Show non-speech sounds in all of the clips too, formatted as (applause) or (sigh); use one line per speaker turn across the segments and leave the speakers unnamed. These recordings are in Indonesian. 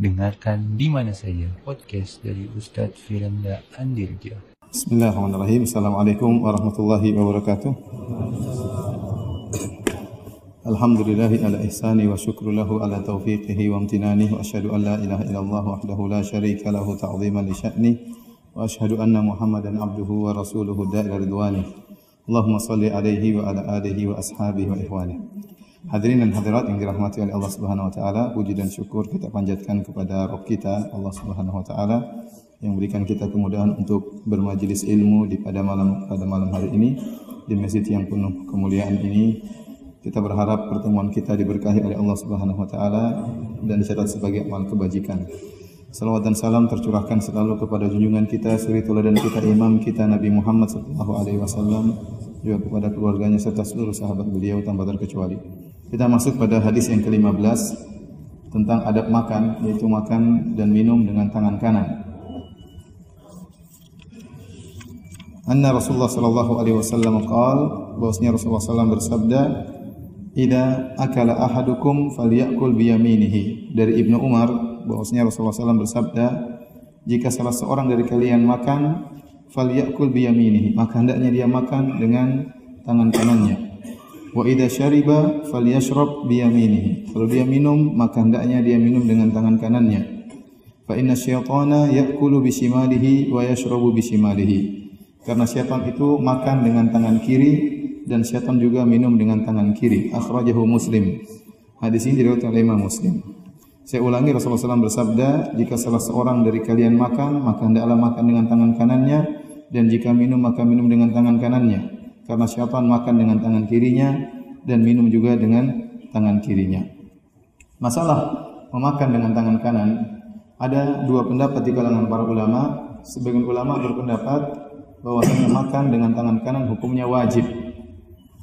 Dengarkan di mana saja podcast dari Ustadz Firanda Andirja.
Bismillahirrahmanirrahim. Assalamualaikum warahmatullahi wabarakatuh. Alhamdulillahi ala ihsani wa syukru lahu ala taufiqihi wa amtinani wa asyhadu an la ilaha illallah wahdahu la syarika lahu ta'ziman li sya'ni wa asyhadu anna Muhammadan abduhu wa rasuluhu da'ila ridwani. Allahumma salli alaihi wa ala alihi wa ashabihi wa ihwani. Hadirin dan hadirat yang dirahmati oleh Allah Subhanahu wa taala, puji dan syukur kita panjatkan kepada Rabb kita Allah Subhanahu wa taala yang berikan kita kemudahan untuk bermajelis ilmu di pada malam pada malam hari ini di masjid yang penuh kemuliaan ini. Kita berharap pertemuan kita diberkahi oleh Allah Subhanahu wa taala dan dicatat sebagai amal kebajikan. Salawat dan salam tercurahkan selalu kepada junjungan kita, suri teladan kita, imam kita Nabi Muhammad sallallahu alaihi wasallam juga kepada keluarganya serta seluruh sahabat beliau tanpa terkecuali. Kita masuk pada hadis yang ke-15 tentang adab makan, yaitu makan dan minum dengan tangan kanan. Anna Rasulullah sallallahu alaihi wasallam qaal, bahwasanya Rasulullah sallallahu bersabda, "Idza akala ahadukum falyakul biyaminihi." Dari Ibnu Umar, bahwasanya Rasulullah sallallahu bersabda, "Jika salah seorang dari kalian makan, falyakul biyaminihi." Maka hendaknya dia makan dengan tangan kanannya. Wa idza syariba falyashrab biyaminihi. Kalau dia minum, maka hendaknya dia minum dengan tangan kanannya. Fa inna syaitana ya'kulu bisimalihi wa yashrabu. Karena syaitan itu makan dengan tangan kiri dan syaitan juga minum dengan tangan kiri. Akhrajahu Muslim. Hadis ini diriwayatkan oleh Imam Muslim. Saya ulangi Rasulullah SAW bersabda, jika salah seorang dari kalian makan, maka hendaklah makan dengan tangan kanannya, dan jika minum, maka minum dengan tangan kanannya karena syaitan makan dengan tangan kirinya dan minum juga dengan tangan kirinya. Masalah memakan dengan tangan kanan ada dua pendapat di kalangan para ulama. Sebagian ulama berpendapat bahwasanya makan dengan tangan kanan hukumnya wajib.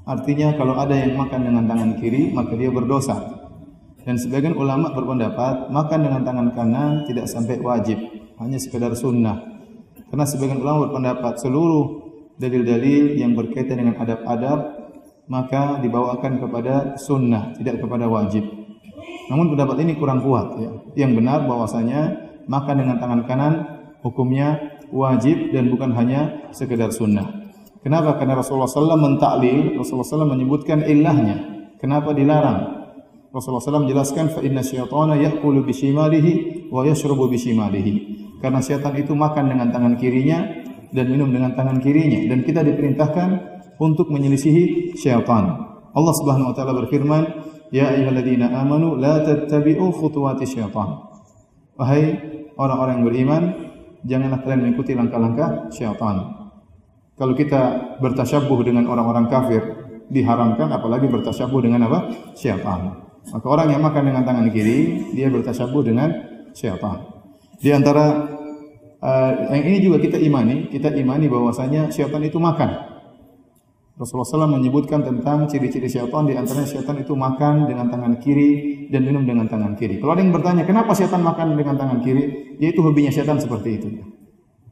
Artinya kalau ada yang makan dengan tangan kiri maka dia berdosa. Dan sebagian ulama berpendapat makan dengan tangan kanan tidak sampai wajib, hanya sekedar sunnah. Karena sebagian ulama berpendapat seluruh dalil-dalil yang berkaitan dengan adab-adab maka dibawakan kepada sunnah, tidak kepada wajib. Namun pendapat ini kurang kuat ya. Yang benar bahwasanya makan dengan tangan kanan hukumnya wajib dan bukan hanya sekedar sunnah. Kenapa? Karena Rasulullah SAW mentaklil, Rasulullah SAW menyebutkan ilahnya. Kenapa dilarang? Rasulullah SAW menjelaskan inna syaitana bishimalihi wa yashrabu bishimalihi. Karena syaitan itu makan dengan tangan kirinya dan minum dengan tangan kirinya dan kita diperintahkan untuk menyelisihi syaitan. Allah Subhanahu wa taala berfirman, "Ya ayyuhalladzina amanu la tattabi'u khutuwati syaitan." Wahai orang-orang yang beriman, janganlah kalian mengikuti langkah-langkah syaitan. Kalau kita bertasyabuh dengan orang-orang kafir, diharamkan apalagi bertasyabuh dengan apa? Syaitan. Maka orang yang makan dengan tangan kiri, dia bertasyabuh dengan syaitan. Di antara uh, yang ini juga kita imani, kita imani bahwasanya syaitan itu makan. Rasulullah SAW menyebutkan tentang ciri-ciri syaitan di antaranya syaitan itu makan dengan tangan kiri dan minum dengan tangan kiri. Kalau ada yang bertanya, kenapa syaitan makan dengan tangan kiri? Yaitu hobinya syaitan seperti itu.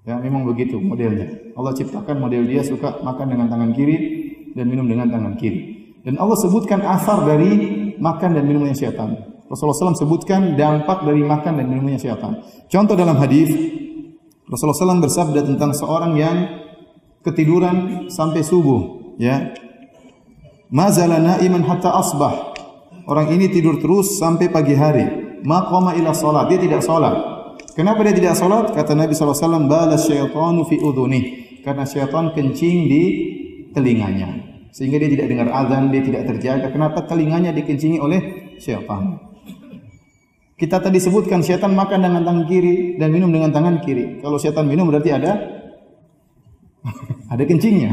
Ya, memang begitu modelnya. Allah ciptakan model dia suka makan dengan tangan kiri dan minum dengan tangan kiri. Dan Allah sebutkan asar dari makan dan minumnya syaitan. Rasulullah SAW sebutkan dampak dari makan dan minumnya syaitan. Contoh dalam hadis Rasulullah SAW bersabda tentang seorang yang ketiduran sampai subuh, ya. Mazala naiman hatta asbah. Orang ini tidur terus sampai pagi hari. Maqama ila salat. Dia tidak salat. Kenapa dia tidak salat? Kata Nabi SAW, balas syaitanu fi udhunih. Karena syaitan kencing di telinganya. Sehingga dia tidak dengar azan, dia tidak terjaga. Kenapa telinganya dikencingi oleh syaitan? Kita tadi sebutkan setan makan dengan tangan kiri dan minum dengan tangan kiri. Kalau setan minum berarti ada (laughs) ada kencingnya.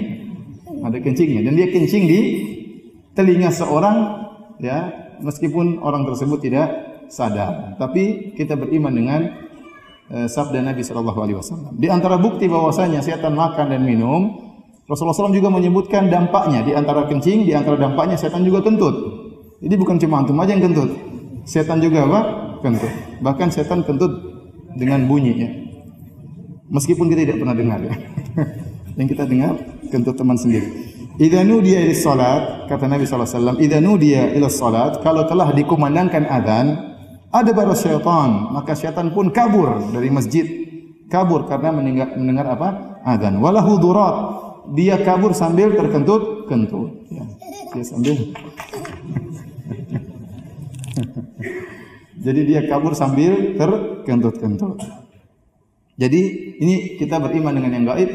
Ada kencingnya dan dia kencing di telinga seorang ya, meskipun orang tersebut tidak sadar. Tapi kita beriman dengan uh, sabda Nabi sallallahu alaihi wasallam. Di antara bukti bahwasanya setan makan dan minum, Rasulullah SAW juga menyebutkan dampaknya. Di antara kencing, di antara dampaknya setan juga kentut. Jadi bukan cuma antum aja yang kentut. Setan juga apa? Kentut. Bahkan setan kentut dengan bunyinya. Meskipun kita tidak pernah dengar ya. (laughs) Yang kita dengar kentut teman sendiri. Idza nudiya ila salat, kata Nabi sallallahu alaihi wasallam, idza nudiya ila salat, kalau telah dikumandangkan adzan, Ada baru syaitan, maka syaitan pun kabur dari masjid. Kabur karena mendengar, mendengar apa? Adzan. Walahu durat. Dia kabur sambil terkentut-kentut. Ya. Dia sambil (laughs) Jadi dia kabur sambil terkentut-kentut. Jadi ini kita beriman dengan yang gaib.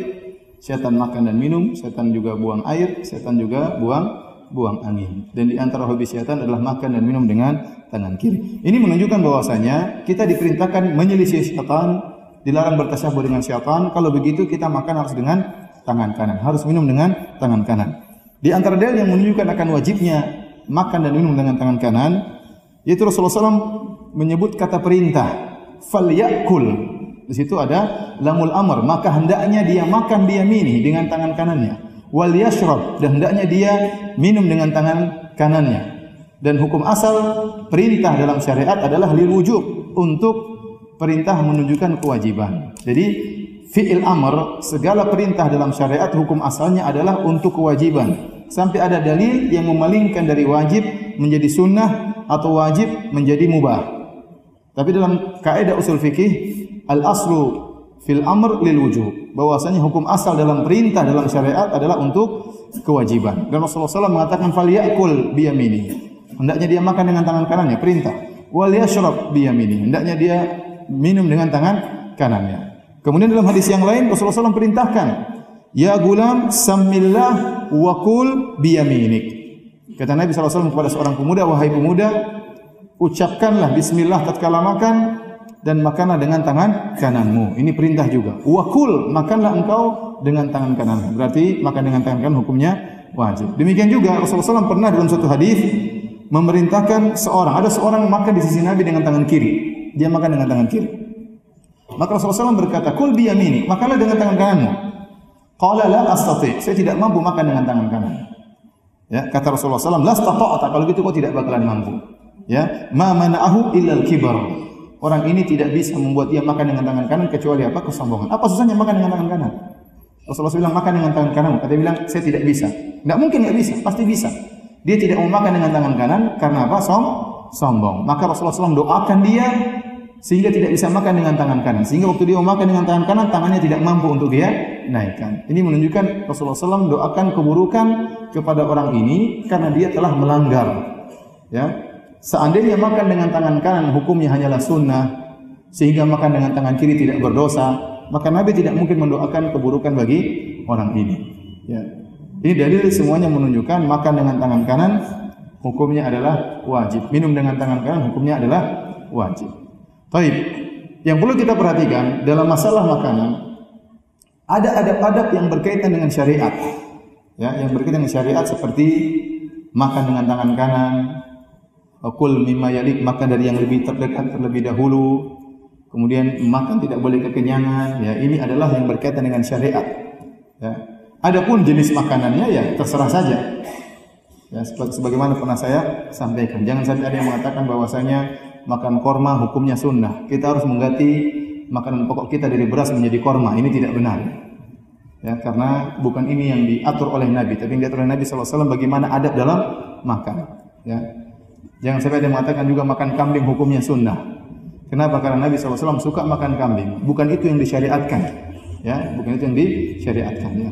Setan makan dan minum, setan juga buang air, setan juga buang buang angin. Dan di antara hobi setan adalah makan dan minum dengan tangan kiri. Ini menunjukkan bahwasanya kita diperintahkan menyelisih setan, dilarang bertasyabuh dengan setan. Kalau begitu kita makan harus dengan tangan kanan, harus minum dengan tangan kanan. Di antara dalil yang menunjukkan akan wajibnya makan dan minum dengan tangan kanan, yaitu Rasulullah SAW menyebut kata perintah, falyakul. Di situ ada lamul amr, maka hendaknya dia makan dia mini dengan tangan kanannya wal yashrab dan hendaknya dia minum dengan tangan kanannya. Dan hukum asal perintah dalam syariat adalah lil wujub untuk perintah menunjukkan kewajiban. Jadi fi'il amr segala perintah dalam syariat hukum asalnya adalah untuk kewajiban. Sampai ada dalil yang memalingkan dari wajib menjadi sunnah atau wajib menjadi mubah. Tapi dalam kaidah usul fikih al aslu fil amr lil wujub. Bahwasanya hukum asal dalam perintah dalam syariat adalah untuk kewajiban. Dan Rasulullah SAW mengatakan fal yakul biyamini. Hendaknya dia makan dengan tangan kanannya, perintah. Wal yashrab biyamini. Hendaknya dia minum dengan tangan kanannya. Kemudian dalam hadis yang lain Rasulullah SAW perintahkan, "Ya gulam, samillah wa kul biyaminik." Kata Nabi SAW kepada seorang pemuda, "Wahai pemuda, ucapkanlah bismillah tatkala makan dan makanlah dengan tangan kananmu. Ini perintah juga. Wakul, makanlah engkau dengan tangan kanan. Berarti makan dengan tangan kanan hukumnya wajib. Demikian juga Rasulullah SAW pernah dalam suatu hadis memerintahkan seorang, ada seorang makan di sisi Nabi dengan tangan kiri. Dia makan dengan tangan kiri. Maka Rasulullah SAW berkata, Kul biyamini, makanlah dengan tangan kananmu. Qala la astati, saya tidak mampu makan dengan tangan kanan. Ya, kata Rasulullah SAW, la stata'ata, kalau gitu kau tidak bakalan mampu. Ya, ma mana'ahu illa al-kibar Orang ini tidak bisa membuat dia makan dengan tangan kanan kecuali apa? Kesombongan. Apa susahnya makan dengan tangan kanan? Rasulullah bilang makan dengan tangan kanan. Kata dia bilang saya tidak bisa. Tidak mungkin tidak bisa, pasti bisa. Dia tidak mau makan dengan tangan kanan karena apa? Som sombong. Maka Rasulullah SAW doakan dia sehingga tidak bisa makan dengan tangan kanan. Sehingga waktu dia makan dengan tangan kanan, tangannya tidak mampu untuk dia naikkan. Ini menunjukkan Rasulullah SAW doakan keburukan kepada orang ini karena dia telah melanggar. Ya, Seandainya makan dengan tangan kanan hukumnya hanyalah sunnah, sehingga makan dengan tangan kiri tidak berdosa, maka Nabi tidak mungkin mendoakan keburukan bagi orang ini. Ya. Ini dalil semuanya menunjukkan makan dengan tangan kanan hukumnya adalah wajib. Minum dengan tangan kanan hukumnya adalah wajib. Baik. Yang perlu kita perhatikan dalam masalah makanan ada adab-adab yang berkaitan dengan syariat. Ya, yang berkaitan dengan syariat seperti makan dengan tangan kanan, Kul mimma yalik makan dari yang lebih terdekat terlebih dahulu. Kemudian makan tidak boleh kekenyangan. Ya, ini adalah yang berkaitan dengan syariat. Ya. Adapun jenis makanannya ya terserah saja. Ya, sebagaimana pernah saya sampaikan. Jangan sampai ada yang mengatakan bahwasanya makan korma hukumnya sunnah. Kita harus mengganti makanan pokok kita dari beras menjadi korma. Ini tidak benar. Ya, karena bukan ini yang diatur oleh Nabi, tapi yang diatur oleh Nabi SAW bagaimana adab dalam makan. Ya, Jangan sampai ada mengatakan juga makan kambing hukumnya sunnah. Kenapa? Karena Nabi SAW suka makan kambing. Bukan itu yang disyariatkan. Ya, bukan itu yang disyariatkan. Ya.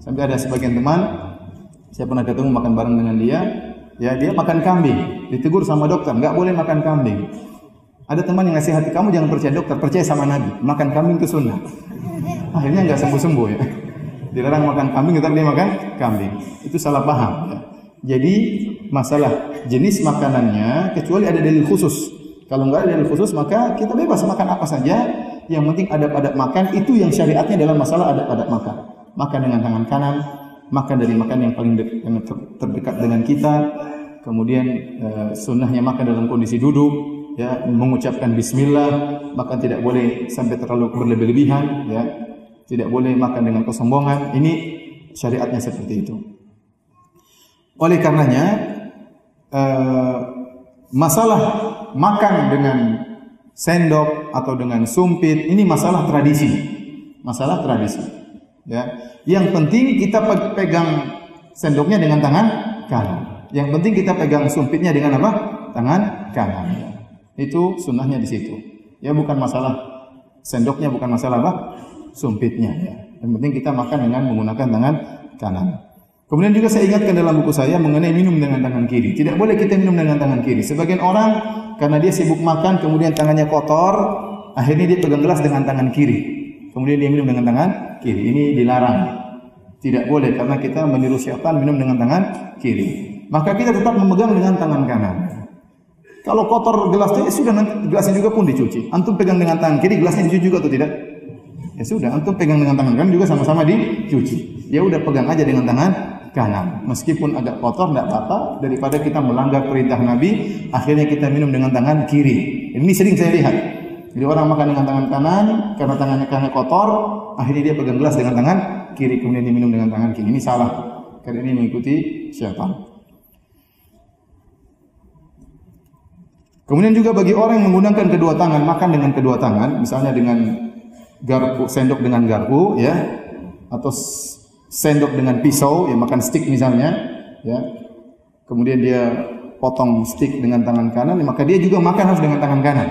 Sampai ada sebagian teman, saya pernah ketemu makan bareng dengan dia, ya dia makan kambing. Ditegur sama dokter, nggak boleh makan kambing. Ada teman yang ngasih hati kamu jangan percaya dokter, percaya sama Nabi. Makan kambing itu sunnah. (laughs) Akhirnya nggak sembuh-sembuh ya. Dilarang makan kambing, tetapi dia makan kambing. Itu salah paham. Ya. Jadi masalah jenis makanannya kecuali ada dalil khusus. Kalau enggak ada dalil khusus maka kita bebas makan apa saja. Yang penting adab-adab makan itu yang syariatnya dalam masalah adab-adab makan. Makan dengan tangan kanan, makan dari makan yang paling yang terdekat dengan kita. Kemudian e, sunnahnya makan dalam kondisi duduk, ya mengucapkan Bismillah, makan tidak boleh sampai terlalu berlebih-lebihan, ya tidak boleh makan dengan kesombongan. Ini syariatnya seperti itu. Oleh karenanya uh, masalah makan dengan sendok atau dengan sumpit ini masalah tradisi. Masalah tradisi. Ya. Yang penting kita pegang sendoknya dengan tangan kanan. Yang penting kita pegang sumpitnya dengan apa? Tangan kanan. Itu sunnahnya di situ. Ya bukan masalah sendoknya, bukan masalah apa? Sumpitnya. Ya. Yang penting kita makan dengan menggunakan tangan kanan. Kemudian juga saya ingatkan dalam buku saya mengenai minum dengan tangan kiri. Tidak boleh kita minum dengan tangan kiri. Sebagian orang karena dia sibuk makan kemudian tangannya kotor, akhirnya dia pegang gelas dengan tangan kiri. Kemudian dia minum dengan tangan kiri. Ini dilarang. Tidak boleh karena kita meniru syaitan minum dengan tangan kiri. Maka kita tetap memegang dengan tangan kanan. Kalau kotor gelasnya, ya sudah nanti gelasnya juga pun dicuci. Antum pegang dengan tangan kiri, gelasnya dicuci juga atau tidak? Ya sudah, antum pegang dengan tangan kanan juga sama-sama dicuci. Ya udah pegang aja dengan tangan kanan. Meskipun agak kotor tidak apa-apa daripada kita melanggar perintah Nabi, akhirnya kita minum dengan tangan kiri. Ini sering saya lihat. Jadi orang makan dengan tangan kanan karena tangannya kanan kotor, akhirnya dia pegang gelas dengan tangan kiri kemudian diminum dengan tangan kiri. Ini salah. Karena ini mengikuti syaitan. Kemudian juga bagi orang yang menggunakan kedua tangan, makan dengan kedua tangan, misalnya dengan garpu, sendok dengan garpu, ya, atau sendok dengan pisau, ya makan stick misalnya, ya. Kemudian dia potong stick dengan tangan kanan, ya, maka dia juga makan harus dengan tangan kanan.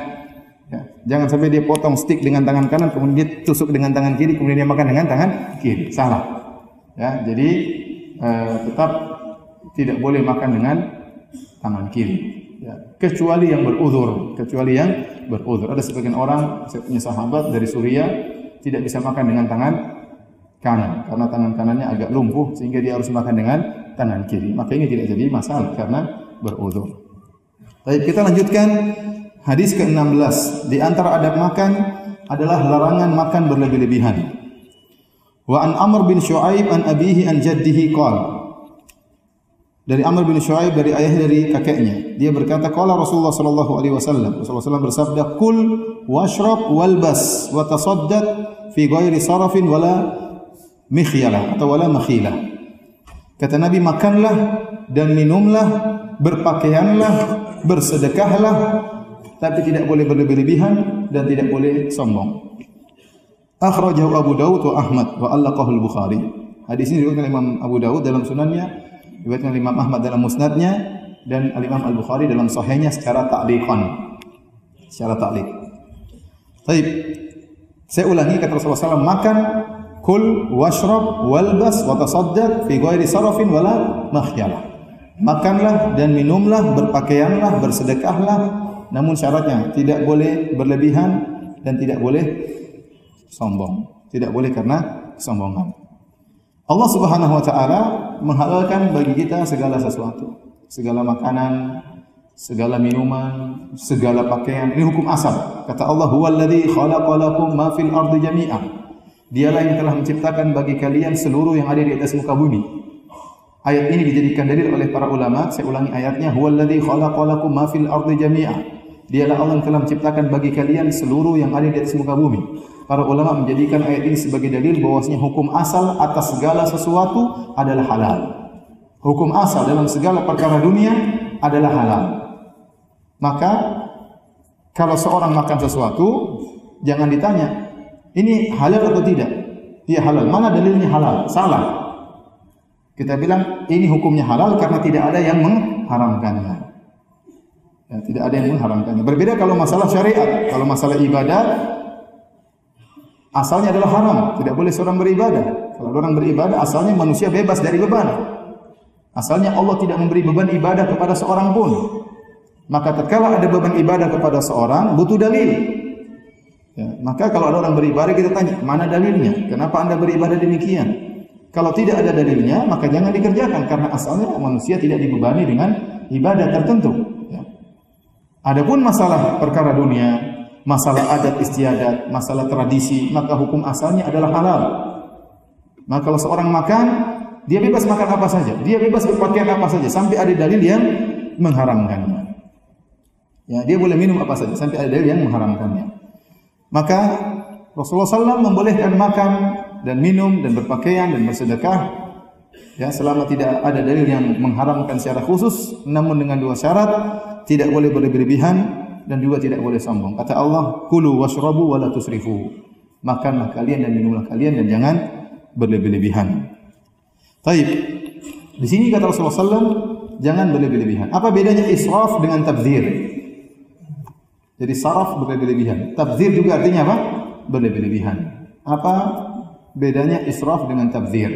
Ya. Jangan sampai dia potong stick dengan tangan kanan, kemudian dia tusuk dengan tangan kiri, kemudian dia makan dengan tangan kiri. Salah. Ya, jadi eh, tetap tidak boleh makan dengan tangan kiri ya, kecuali yang beruzur, kecuali yang beruzur. Ada sebagian orang, saya punya sahabat dari Suriah tidak bisa makan dengan tangan kanan karena tangan kanannya agak lumpuh sehingga dia harus makan dengan tangan kiri. Maka ini tidak jadi masalah karena beruzur. Baik, kita lanjutkan hadis ke-16. Di antara adab makan adalah larangan makan berlebih-lebihan. Wa an Amr bin Shu'aib an abihi an jaddihi qala dari Amr bin Shu'aib dari ayah dari kakeknya. Dia berkata, "Qala Rasulullah sallallahu alaihi wasallam." Rasulullah SAW bersabda, "Kul washrab walbas wa tasaddaq fi ghairi sarafin wala mikhyalah atau wala makhilah." Kata Nabi, "Makanlah dan minumlah, berpakaianlah, bersedekahlah, tapi tidak boleh berlebih-lebihan dan tidak boleh sombong." Akhrajahu Abu Dawud wa Ahmad wa allaqahu al-Bukhari. Hadis ini diriwayatkan Imam Abu Dawud dalam sunannya Diriwayatkan Imam Ahmad dalam musnadnya dan Imam Al Bukhari dalam sahihnya secara ta'liqan. Secara ta'liq. Baik. Saya ulangi kata Rasulullah SAW, makan, kul, washrab, walbas, wa tasaddaq fi ghairi sarafin wala makhyalah. Makanlah dan minumlah, berpakaianlah, bersedekahlah, namun syaratnya tidak boleh berlebihan dan tidak boleh sombong. Tidak boleh karena kesombongan. Allah Subhanahu wa taala menghalalkan bagi kita segala sesuatu, segala makanan, segala minuman, segala pakaian. Ini hukum asal. Kata Allah, "Huwallazi khalaqalakum ma fil ardi jami'a." Dialah yang telah menciptakan bagi kalian seluruh yang ada di atas muka bumi. Ayat ini dijadikan dalil oleh para ulama. Saya ulangi ayatnya, "Huwallazi khalaqalakum ma fil ardi jami'a." Dialah Allah yang telah menciptakan bagi kalian seluruh yang ada di atas muka bumi. Para ulama menjadikan ayat ini sebagai dalil bahwasanya hukum asal atas segala sesuatu adalah halal. Hukum asal dalam segala perkara dunia adalah halal. Maka kalau seorang makan sesuatu, jangan ditanya, ini halal atau tidak? Iya halal. Mana dalilnya halal? Salah. Kita bilang ini hukumnya halal karena tidak ada yang mengharamkannya. Ya, tidak ada yang mengharamkannya. Berbeda kalau masalah syariat. Kalau masalah ibadah, asalnya adalah haram, tidak boleh seorang beribadah. Kalau orang beribadah asalnya manusia bebas dari beban. Asalnya Allah tidak memberi beban ibadah kepada seorang pun. Maka tatkala ada beban ibadah kepada seorang butuh dalil. Ya, maka kalau ada orang beribadah kita tanya, mana dalilnya? Kenapa Anda beribadah demikian? Kalau tidak ada dalilnya, maka jangan dikerjakan karena asalnya manusia tidak dibebani dengan ibadah tertentu. Ya. Adapun masalah perkara dunia, masalah adat istiadat, masalah tradisi, maka hukum asalnya adalah halal. Maka kalau seorang makan, dia bebas makan apa saja, dia bebas berpakaian apa saja sampai ada dalil yang mengharamkannya. Ya, dia boleh minum apa saja sampai ada dalil yang mengharamkannya. Maka Rasulullah SAW membolehkan makan dan minum dan berpakaian dan bersedekah ya selama tidak ada dalil yang mengharamkan secara khusus namun dengan dua syarat tidak boleh berlebihan dan juga tidak boleh sombong. Kata Allah, "Kulu washrabu wa tusrifu." Makanlah kalian dan minumlah kalian dan jangan berlebih-lebihan. Taib. Di sini kata Rasulullah SAW, jangan berlebih-lebihan. Apa bedanya israf dengan tabdzir? Jadi saraf berlebih-lebihan. Tabdzir juga artinya apa? Berlebih-lebihan. Apa bedanya israf dengan tabdzir?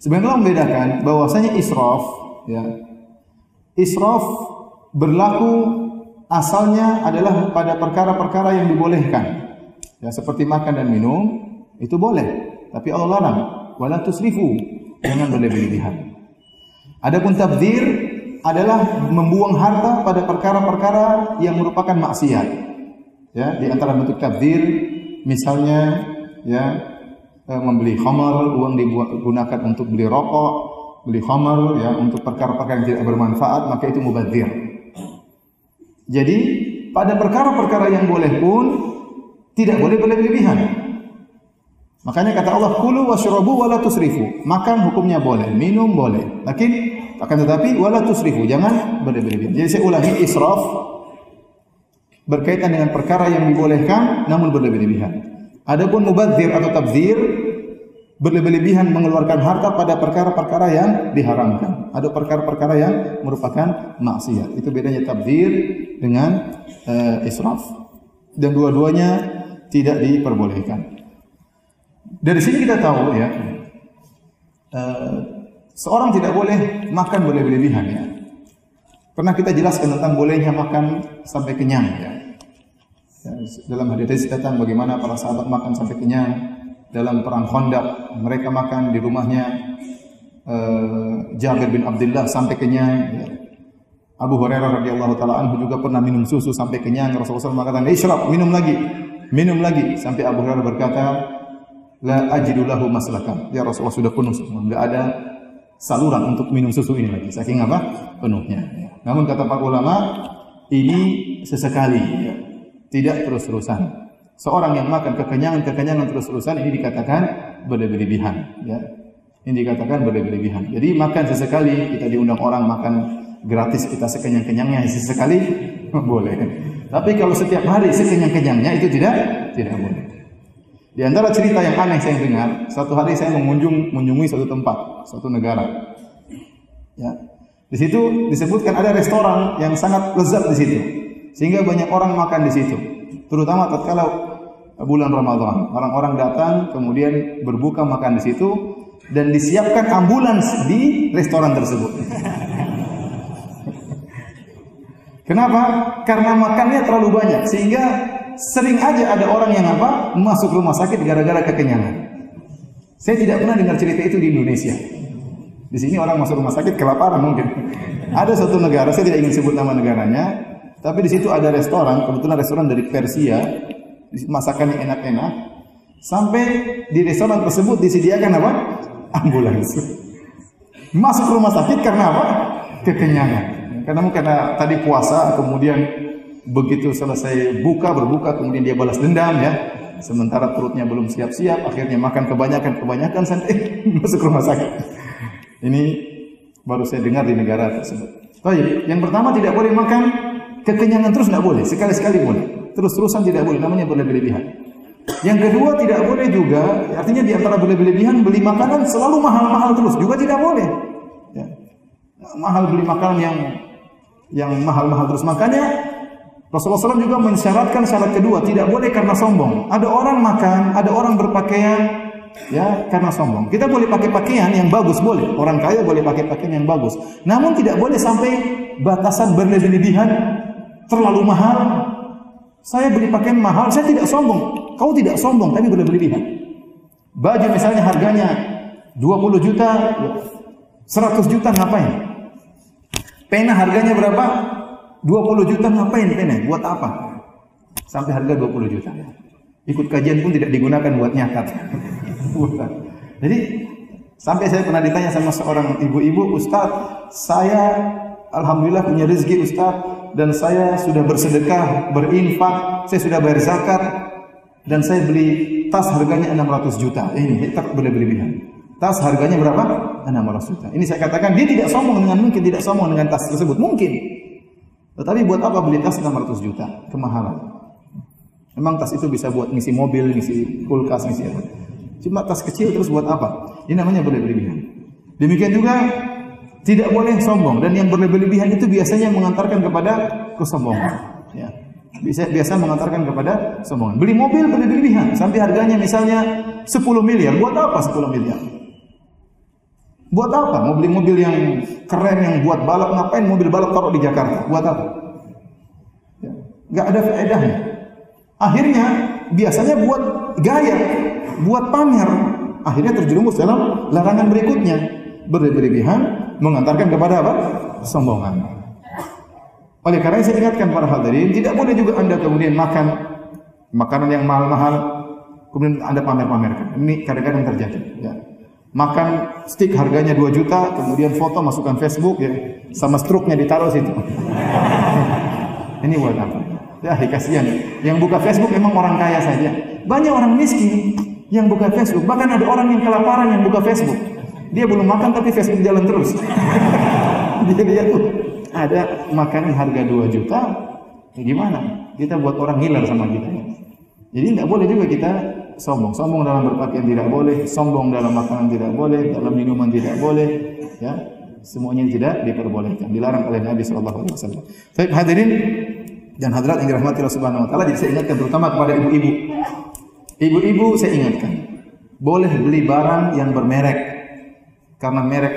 Sebenarnya membedakan bahwasanya israf ya. Israf berlaku asalnya adalah pada perkara-perkara yang dibolehkan. Ya, seperti makan dan minum itu boleh, tapi Allah larang, wala tusrifu, jangan berlebih-lebihan. Adapun tabdzir adalah membuang harta pada perkara-perkara yang merupakan maksiat. Ya, di antara bentuk tabdzir misalnya ya eh, membeli khamar, uang digunakan untuk beli rokok, beli khamar ya untuk perkara-perkara yang tidak bermanfaat, maka itu mubadzir. Jadi pada perkara-perkara yang boleh pun tidak boleh berlebihan. Makanya kata Allah, "Kulu washrabu wa la tusrifu." Makan hukumnya boleh, minum boleh. Lakin akan tetapi wala tusrifu, jangan berlebihan. Jadi saya ulangi israf berkaitan dengan perkara yang dibolehkan namun berlebihan. Adapun mubadzir atau tabzir berlebihan mengeluarkan harta pada perkara-perkara yang diharamkan. Ada perkara-perkara yang merupakan maksiat. Itu bedanya tabzir dengan uh, israf. Dan dua-duanya tidak diperbolehkan. Dari sini kita tahu ya, uh, seorang tidak boleh makan berlebih-lebihan ya. Pernah kita jelaskan tentang bolehnya makan sampai kenyang ya. ya dalam hadis datang bagaimana para sahabat makan sampai kenyang dalam perang Khandaq mereka makan di rumahnya uh, Jabir bin Abdullah sampai kenyang ya. Abu Hurairah radhiyallahu taala anhu juga pernah minum susu sampai kenyang Rasulullah SAW mengatakan isyrab minum lagi minum lagi sampai Abu Hurairah berkata la ajidu lahu maslakan. Ya Rasulullah sudah penuh semua, enggak ada saluran untuk minum susu ini lagi. Saking apa? Penuhnya. Ya. Namun kata para ulama, ini sesekali, ya. tidak terus-terusan. Seorang yang makan kekenyangan-kekenyangan terus-terusan ini dikatakan berlebihan, ya. Ini dikatakan berlebihan. Jadi makan sesekali, kita diundang orang makan gratis kita sekenyang-kenyangnya sesekali (laughs) boleh. Tapi kalau setiap hari sekenyang-kenyangnya itu tidak tidak boleh. Di antara cerita yang aneh saya dengar, satu hari saya mengunjung mengunjungi suatu tempat, suatu negara. Ya. Di situ disebutkan ada restoran yang sangat lezat di situ. Sehingga banyak orang makan di situ. Terutama tatkala bulan Ramadan. Orang-orang datang kemudian berbuka makan di situ dan disiapkan ambulans di restoran tersebut. (laughs) Kenapa? Karena makannya terlalu banyak sehingga sering aja ada orang yang apa masuk rumah sakit gara-gara kekenyangan. Saya tidak pernah dengar cerita itu di Indonesia. Di sini orang masuk rumah sakit kelaparan mungkin. Ada satu negara, saya tidak ingin sebut nama negaranya, tapi di situ ada restoran, kebetulan restoran dari Persia, masakannya enak-enak. Sampai di restoran tersebut disediakan apa? Ambulans. Masuk rumah sakit karena apa? Kekenyangan. Karena karena tadi puasa, kemudian begitu selesai buka berbuka kemudian dia balas dendam ya. Sementara perutnya belum siap-siap akhirnya makan kebanyakan kebanyakan sampai (laughs) masuk rumah sakit. Ini baru saya dengar di negara tersebut. Baik, yang pertama tidak boleh makan kekenyangan terus tidak boleh sekali-sekali boleh. Terus-terusan tidak boleh namanya berlebih-lebihan yang kedua tidak boleh juga artinya di antara berlebih-lebihan beli makanan selalu mahal-mahal terus juga tidak boleh. Ya. mahal beli makanan yang yang mahal-mahal terus. Makanya Rasulullah SAW juga mensyaratkan syarat kedua, tidak boleh karena sombong. Ada orang makan, ada orang berpakaian, ya karena sombong. Kita boleh pakai pakaian yang bagus, boleh. Orang kaya boleh pakai pakaian yang bagus. Namun tidak boleh sampai batasan berlebih-lebihan, terlalu mahal. Saya beli pakaian mahal, saya tidak sombong. Kau tidak sombong, tapi berlebihan. Baju misalnya harganya 20 juta, 100 juta ngapain? Pena harganya berapa? 20 juta ngapain pena? Buat apa? Sampai harga 20 juta. Ikut kajian pun tidak digunakan buat nyakat. (laughs) Jadi sampai saya pernah ditanya sama seorang ibu-ibu, Ustaz, saya alhamdulillah punya rezeki Ustaz dan saya sudah bersedekah, berinfak, saya sudah bayar zakat dan saya beli tas harganya 600 juta. Ini tak boleh berlebihan. Tas harganya berapa? 600 juta. Ini saya katakan dia tidak sombong dengan mungkin tidak sombong dengan tas tersebut. Mungkin tetapi buat apa beli tas 600 juta? Kemahalan. Memang tas itu bisa buat ngisi mobil, ngisi kulkas, ngisi apa. Cuma tas kecil terus buat apa? Ini namanya berlebihan. Demikian juga tidak boleh sombong dan yang berlebihan itu biasanya mengantarkan kepada kesombongan. Ya. Bisa biasa mengantarkan kepada sombongan. Beli mobil berlebihan sampai harganya misalnya 10 miliar. Buat apa 10 miliar? Buat apa? Mau beli mobil yang keren yang buat balap ngapain mobil balap taruh di Jakarta? Buat apa? Ya, nggak ada faedahnya. Akhirnya biasanya buat gaya, buat pamer. Akhirnya terjerumus dalam larangan berikutnya. Berlebihan mengantarkan kepada apa? Sombongan. Oleh karena saya ingatkan para hadirin, tidak boleh juga Anda kemudian makan makanan yang mahal-mahal, kemudian Anda pamer-pamerkan. Ini kadang-kadang terjadi. Ya. Makan stick harganya 2 juta, kemudian foto masukkan Facebook, ya, sama struknya ditaruh situ. (laughs) Ini buat apa? Ya, kasihan. Yang buka Facebook memang orang kaya saja. Banyak orang miskin yang buka Facebook. Bahkan ada orang yang kelaparan yang buka Facebook. Dia belum makan tapi Facebook jalan terus. (laughs) dia dia tuh ada makanan harga 2 juta, ya gimana? Kita buat orang hilang sama kita. Jadi tidak boleh juga kita sombong. Sombong dalam berpakaian tidak boleh, sombong dalam makanan tidak boleh, dalam minuman tidak boleh, ya. Semuanya tidak diperbolehkan, dilarang oleh Nabi sallallahu alaihi wasallam. Baik, hadirin dan hadirat yang dirahmati Allah Subhanahu wa taala, jadi saya ingatkan terutama kepada ibu-ibu. Ibu-ibu saya ingatkan, boleh beli barang yang bermerek karena merek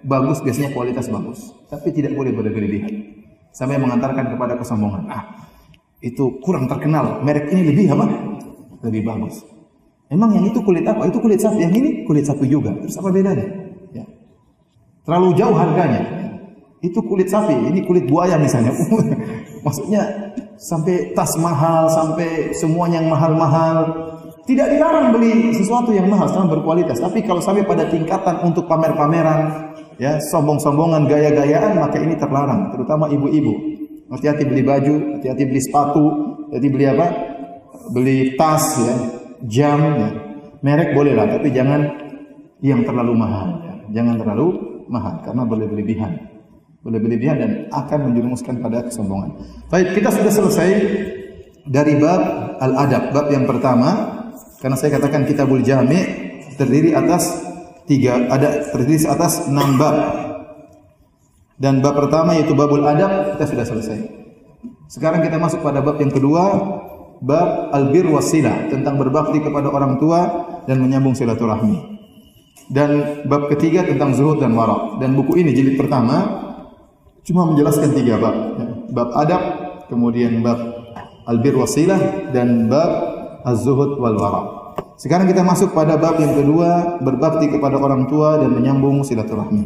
bagus biasanya kualitas bagus, tapi tidak boleh berlebihan sampai mengantarkan kepada kesombongan. Ah, itu kurang terkenal, merek ini lebih apa? Lebih bagus. Emang yang itu kulit apa? Itu kulit sapi. Yang ini kulit sapi juga. Terus apa bedanya? Ya. Terlalu jauh harganya. Itu kulit sapi, ini kulit buaya misalnya. (laughs) Maksudnya sampai tas mahal, sampai semuanya yang mahal-mahal. Tidak dilarang beli sesuatu yang mahal, selama berkualitas. Tapi kalau sampai pada tingkatan untuk pamer-pameran, ya sombong-sombongan gaya-gayaan maka ini terlarang terutama ibu-ibu hati-hati beli baju hati-hati beli sepatu hati beli apa beli tas ya jam. Ya merek boleh lah tapi jangan yang terlalu mahal. Ya. jangan terlalu mahal karena berlebihan. Berlebihan dan akan menjerumuskan pada kesombongan. Baik kita sudah selesai dari bab al-adab. Bab yang pertama karena saya katakan kitabul jami' terdiri atas tiga ada terdiri atas enam bab. Dan bab pertama yaitu babul adab kita sudah selesai. Sekarang kita masuk pada bab yang kedua bab albir wasilah tentang berbakti kepada orang tua dan menyambung silaturahmi. Dan bab ketiga tentang zuhud dan wara. Dan buku ini jilid pertama cuma menjelaskan tiga bab. Bab adab, kemudian bab albir wasilah dan bab az-zuhud wal wara. Sekarang kita masuk pada bab yang kedua, berbakti kepada orang tua dan menyambung silaturahmi.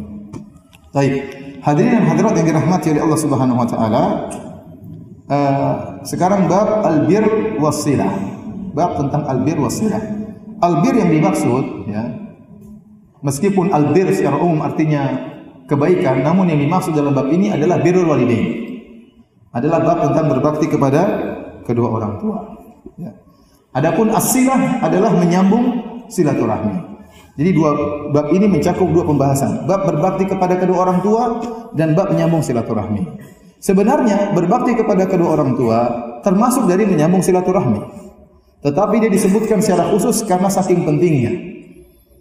Baik. Hadirin dan hadirat yang dirahmati oleh Allah Subhanahu wa taala, uh, sekarang bab albir wasilah. Bab tentang albir wasilah. Albir yang dimaksud ya, meskipun albir secara umum artinya kebaikan, namun yang dimaksud dalam bab ini adalah birrul walidain. Adalah bab tentang berbakti kepada kedua orang tua. Ya. Adapun asilah adalah menyambung silaturahmi. Jadi dua bab ini mencakup dua pembahasan. Bab berbakti kepada kedua orang tua dan bab menyambung silaturahmi. Sebenarnya berbakti kepada kedua orang tua termasuk dari menyambung silaturahmi. Tetapi dia disebutkan secara khusus karena saking pentingnya.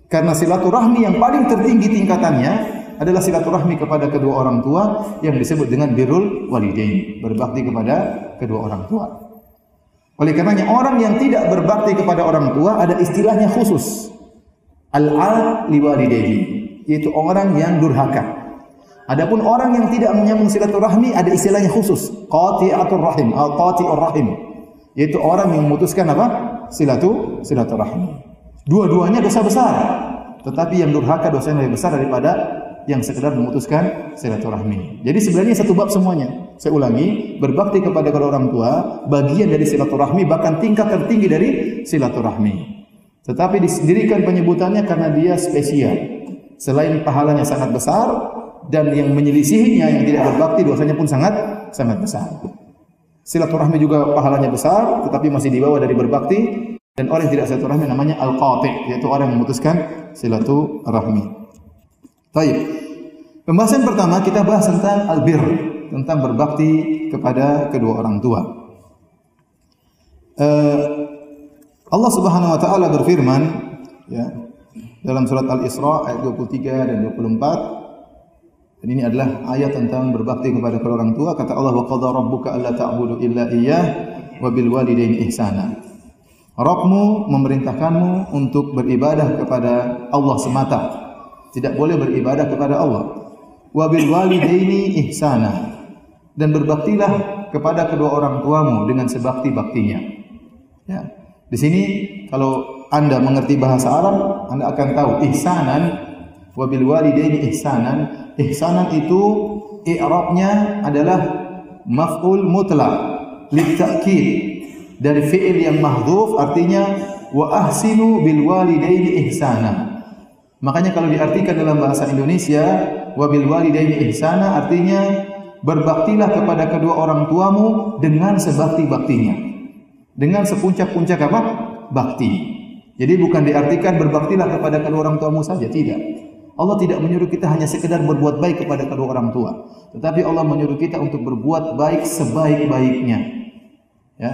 Karena silaturahmi yang paling tertinggi tingkatannya adalah silaturahmi kepada kedua orang tua yang disebut dengan birrul walidain, berbakti kepada kedua orang tua. Oleh karenanya orang yang tidak berbakti kepada orang tua ada istilahnya khusus. Al-al liwalidayhi, yaitu orang yang durhaka. Adapun orang yang tidak menyambung silaturahmi ada istilahnya khusus, qati'atur rahim, al qati'ur rahim, yaitu orang yang memutuskan apa? Silatu silaturahmi. Dua-duanya dosa besar. Tetapi yang durhaka dosanya lebih besar daripada yang sekedar memutuskan silaturahmi. Jadi sebenarnya satu bab semuanya. Saya ulangi, berbakti kepada kedua orang tua bagian dari silaturahmi bahkan tingkat tertinggi dari silaturahmi. Tetapi disendirikan penyebutannya karena dia spesial. Selain pahalanya sangat besar dan yang menyelisihinya yang tidak berbakti dosanya pun sangat sangat besar. Silaturahmi juga pahalanya besar tetapi masih di bawah dari berbakti dan orang yang tidak silaturahmi namanya al-qati yaitu orang yang memutuskan silaturahmi. Baik. Pembahasan pertama kita bahas tentang albir, tentang berbakti kepada kedua orang tua. Uh, Allah Subhanahu wa taala berfirman ya dalam surat Al-Isra ayat 23 dan 24 Dan ini adalah ayat tentang berbakti kepada kedua orang tua. Kata Allah, "Wa qadha rabbuka alla ta'budu illa iyyah wa ihsana." Rabbmu memerintahkanmu untuk beribadah kepada Allah semata. Tidak boleh beribadah kepada Allah. Wa ihsana. Dan berbaktilah kepada kedua orang tuamu dengan sebakti-baktinya. Ya. Di sini kalau Anda mengerti bahasa Arab, Anda akan tahu ihsanan wa bil walidaini ihsanan. Ihsanan itu i'rabnya adalah maf'ul mutlaq litakid dari fi'il yang mahdhuf artinya wa ahsinu bil walidaini ihsana. Makanya kalau diartikan dalam bahasa Indonesia wa bil walidaini ihsana artinya berbaktilah kepada kedua orang tuamu dengan sebakti-baktinya. Dengan sepuncak-puncak apa? Bakti. Jadi bukan diartikan berbaktilah kepada kedua orang tuamu saja, tidak. Allah tidak menyuruh kita hanya sekedar berbuat baik kepada kedua orang tua, tetapi Allah menyuruh kita untuk berbuat baik sebaik-baiknya. Ya.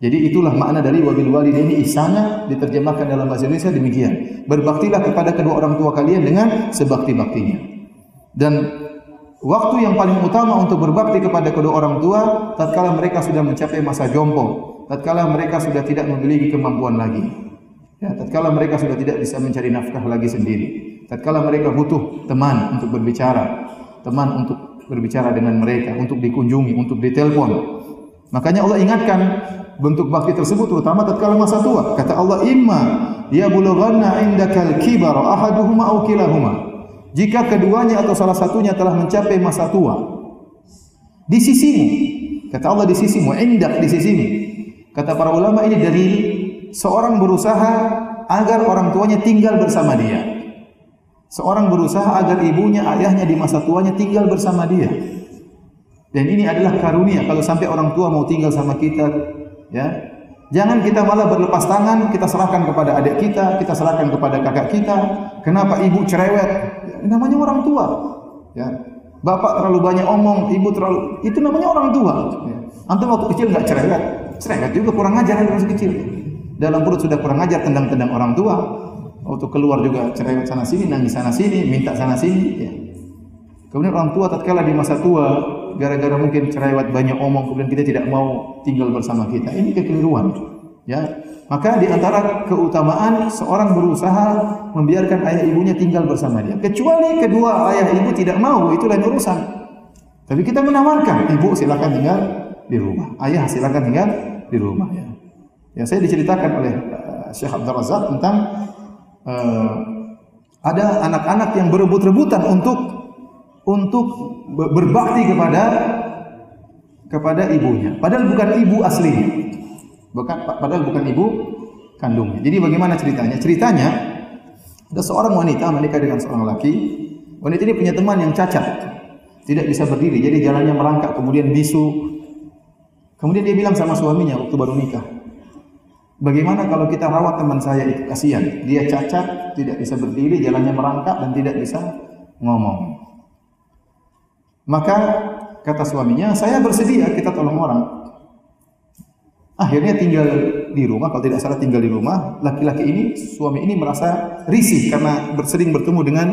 Jadi itulah makna dari wabil walidaini ihsana diterjemahkan dalam bahasa Indonesia demikian. Berbaktilah kepada kedua orang tua kalian dengan sebakti-baktinya. Dan Waktu yang paling utama untuk berbakti kepada kedua orang tua tatkala mereka sudah mencapai masa jompo, tatkala mereka sudah tidak memiliki kemampuan lagi. Ya, tatkala mereka sudah tidak bisa mencari nafkah lagi sendiri. Tatkala mereka butuh teman untuk berbicara, teman untuk berbicara dengan mereka, untuk dikunjungi, untuk ditelepon. Makanya Allah ingatkan bentuk bakti tersebut terutama tatkala masa tua. Kata Allah, "Imma ya bulughanna indakal kibar ahaduhuma aw kilahuma." jika keduanya atau salah satunya telah mencapai masa tua di sisimu kata Allah di sisimu indak di sisimu kata para ulama ini dari seorang berusaha agar orang tuanya tinggal bersama dia seorang berusaha agar ibunya ayahnya di masa tuanya tinggal bersama dia dan ini adalah karunia kalau sampai orang tua mau tinggal sama kita ya Jangan kita malah berlepas tangan, kita serahkan kepada adik kita, kita serahkan kepada kakak kita. Kenapa ibu cerewet? Ya, namanya orang tua. Ya. Bapak terlalu banyak omong, ibu terlalu itu namanya orang tua. Ya. Antum waktu kecil nggak cerewet, cerewet juga kurang ajar masih kecil. Dalam perut sudah kurang ajar tendang-tendang orang tua. Waktu keluar juga cerewet sana sini, nangis sana sini, minta sana sini. Ya. Kemudian orang tua tatkala di masa tua gara-gara mungkin cerewet banyak omong kemudian kita tidak mau tinggal bersama kita. Ini kekeliruan. Ya. Maka di antara keutamaan seorang berusaha membiarkan ayah ibunya tinggal bersama dia. Kecuali kedua ayah ibu tidak mau, itu lain urusan. Tapi kita menawarkan, ibu silakan tinggal di rumah, ayah silakan tinggal di rumah ya. Yang saya diceritakan oleh uh, Syekh Abdul Razak tentang uh, ada anak-anak yang berebut-rebutan untuk untuk berbakti kepada kepada ibunya. Padahal bukan ibu aslinya. Bukan padahal bukan ibu kandungnya. Jadi bagaimana ceritanya? Ceritanya ada seorang wanita menikah dengan seorang laki. Wanita ini punya teman yang cacat. Tidak bisa berdiri, jadi jalannya merangkak, kemudian bisu. Kemudian dia bilang sama suaminya waktu baru nikah, Bagaimana kalau kita rawat teman saya itu kasihan. Dia cacat, tidak bisa berdiri, jalannya merangkak dan tidak bisa ngomong. Maka kata suaminya, saya bersedia kita tolong orang. Akhirnya tinggal di rumah, kalau tidak salah tinggal di rumah, laki-laki ini, suami ini merasa risih karena bersering bertemu dengan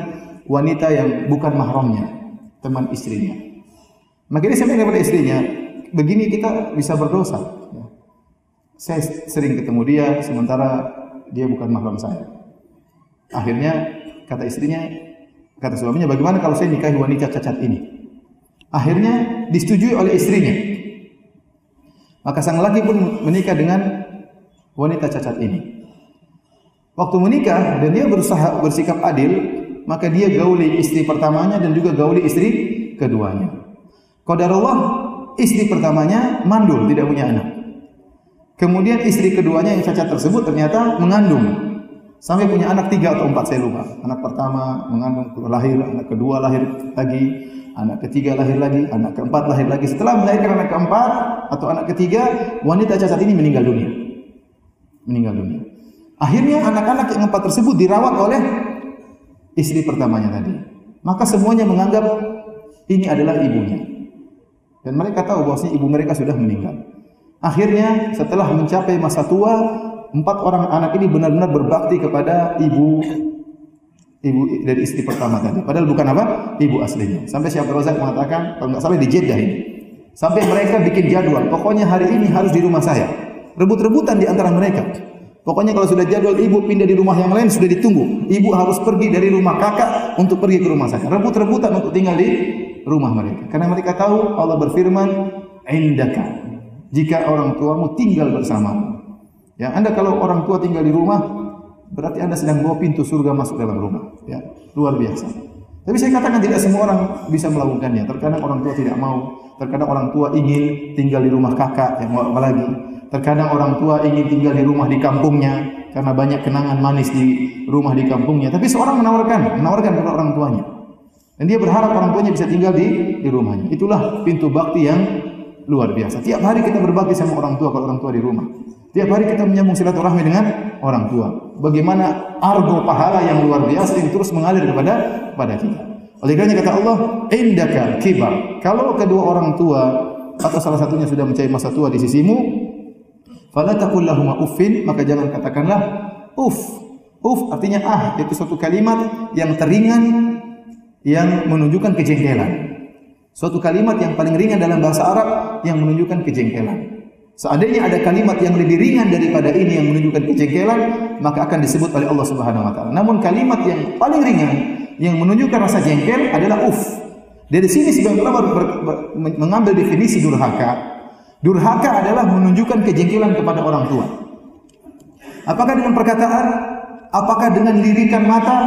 wanita yang bukan mahramnya, teman istrinya. Maka dia sampai kepada istrinya, begini kita bisa berdosa. Saya sering ketemu dia, sementara dia bukan mahram saya. Akhirnya kata istrinya, kata suaminya, bagaimana kalau saya nikahi wanita cacat ini? Akhirnya disetujui oleh istrinya. Maka sang laki pun menikah dengan wanita cacat ini. Waktu menikah dan dia berusaha bersikap adil, maka dia gauli istri pertamanya dan juga gauli istri keduanya. Qadarullah istri pertamanya mandul, tidak punya anak. Kemudian istri keduanya yang cacat tersebut ternyata mengandung. Sampai punya anak tiga atau empat saya lupa. Anak pertama mengandung lahir, anak kedua lahir lagi, anak ketiga lahir lagi, anak keempat lahir lagi. Setelah melahirkan anak keempat atau anak ketiga, wanita cacat ini meninggal dunia. Meninggal dunia. Akhirnya anak-anak yang empat tersebut dirawat oleh istri pertamanya tadi. Maka semuanya menganggap ini adalah ibunya. Dan mereka tahu bahwa ibu mereka sudah meninggal. Akhirnya setelah mencapai masa tua, empat orang anak ini benar-benar berbakti kepada ibu ibu dari istri pertama tadi. Padahal bukan apa? Ibu aslinya. Sampai Syekh Razak mengatakan kalau nggak salah di Jeddah ini. Sampai mereka bikin jadwal, pokoknya hari ini harus di rumah saya. Rebut-rebutan di antara mereka. Pokoknya kalau sudah jadwal ibu pindah di rumah yang lain sudah ditunggu. Ibu harus pergi dari rumah kakak untuk pergi ke rumah saya. Rebut-rebutan untuk tinggal di rumah mereka. Karena mereka tahu Allah berfirman, "Indaka." Jika orang tuamu tinggal bersama. Ya, Anda kalau orang tua tinggal di rumah, berarti Anda sedang bawa pintu surga masuk dalam rumah. Ya, luar biasa. Tapi saya katakan tidak semua orang bisa melakukannya. Terkadang orang tua tidak mau, Terkadang orang tua ingin tinggal di rumah kakak, yang mau apa lagi. Terkadang orang tua ingin tinggal di rumah di kampungnya karena banyak kenangan manis di rumah di kampungnya. Tapi seorang menawarkan, menawarkan kepada orang tuanya. Dan dia berharap orang tuanya bisa tinggal di di rumahnya. Itulah pintu bakti yang luar biasa. Tiap hari kita berbakti sama orang tua kalau orang tua di rumah. Tiap hari kita menyambung silaturahmi dengan orang tua. Bagaimana argo pahala yang luar biasa yang terus mengalir kepada kepada kita. Oleh karena kata Allah, indaka kibar. Kalau kedua orang tua atau salah satunya sudah mencapai masa tua di sisimu, fala taqul lahum uffin, maka jangan katakanlah uff. Uff artinya ah, itu suatu kalimat yang teringan yang menunjukkan kejengkelan. Suatu kalimat yang paling ringan dalam bahasa Arab yang menunjukkan kejengkelan. Seandainya ada kalimat yang lebih ringan daripada ini yang menunjukkan kejengkelan, maka akan disebut oleh Allah Subhanahu wa taala. Namun kalimat yang paling ringan yang menunjukkan rasa jengkel adalah uf. Dari sini sebagian ulama mengambil definisi durhaka. Durhaka adalah menunjukkan kejengkelan kepada orang tua. Apakah dengan perkataan? Apakah dengan lirikan mata?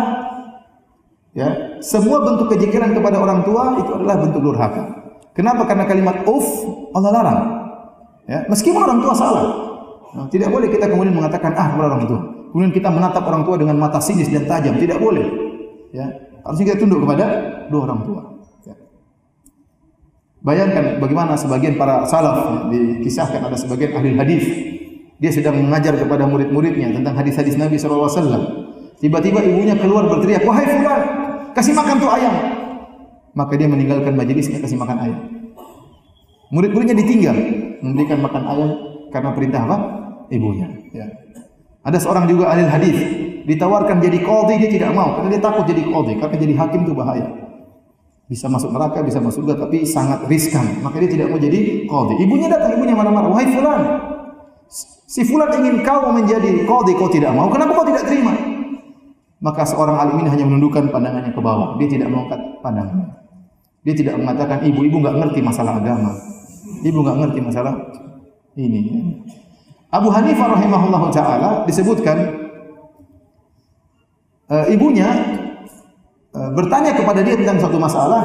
Ya, semua bentuk kejengkelan kepada orang tua itu adalah bentuk durhaka. Kenapa? Karena kalimat uf Allah larang. Ya, meskipun orang tua salah. Nah, tidak boleh kita kemudian mengatakan ah kepada orang tua. Kemudian kita menatap orang tua dengan mata sinis dan tajam. Tidak boleh. Ya, harusnya kita tunduk kepada dua orang tua. Ya. Bayangkan bagaimana sebagian para salaf ya, dikisahkan ada sebagian ahli hadis dia sedang mengajar kepada murid-muridnya tentang hadis-hadis Nabi SAW. Tiba-tiba ibunya keluar berteriak, wahai fulan, kasih makan tuh ayam. Maka dia meninggalkan majelisnya kasih makan ayam. Murid-muridnya ditinggal memberikan makan ayam karena perintah apa? Ibunya. Ya. Ada seorang juga ahli hadis ditawarkan jadi qadhi dia tidak mau karena dia takut jadi qadhi karena jadi hakim itu bahaya. Bisa masuk neraka, bisa masuk surga tapi sangat riskan. Maka dia tidak mau jadi qadhi. Ibunya datang, ibunya marah-marah, "Wahai fulan, si fulan ingin kau menjadi qadhi, kau tidak mau. Kenapa kau tidak terima?" Maka seorang alim ini hanya menundukkan pandangannya ke bawah. Dia tidak mengangkat pandangannya. Dia tidak mengatakan ibu-ibu nggak ngerti masalah agama. Ibu nggak ngerti masalah ini. Abu Hanifah rahimahullah taala disebutkan uh, ibunya uh, bertanya kepada dia tentang suatu masalah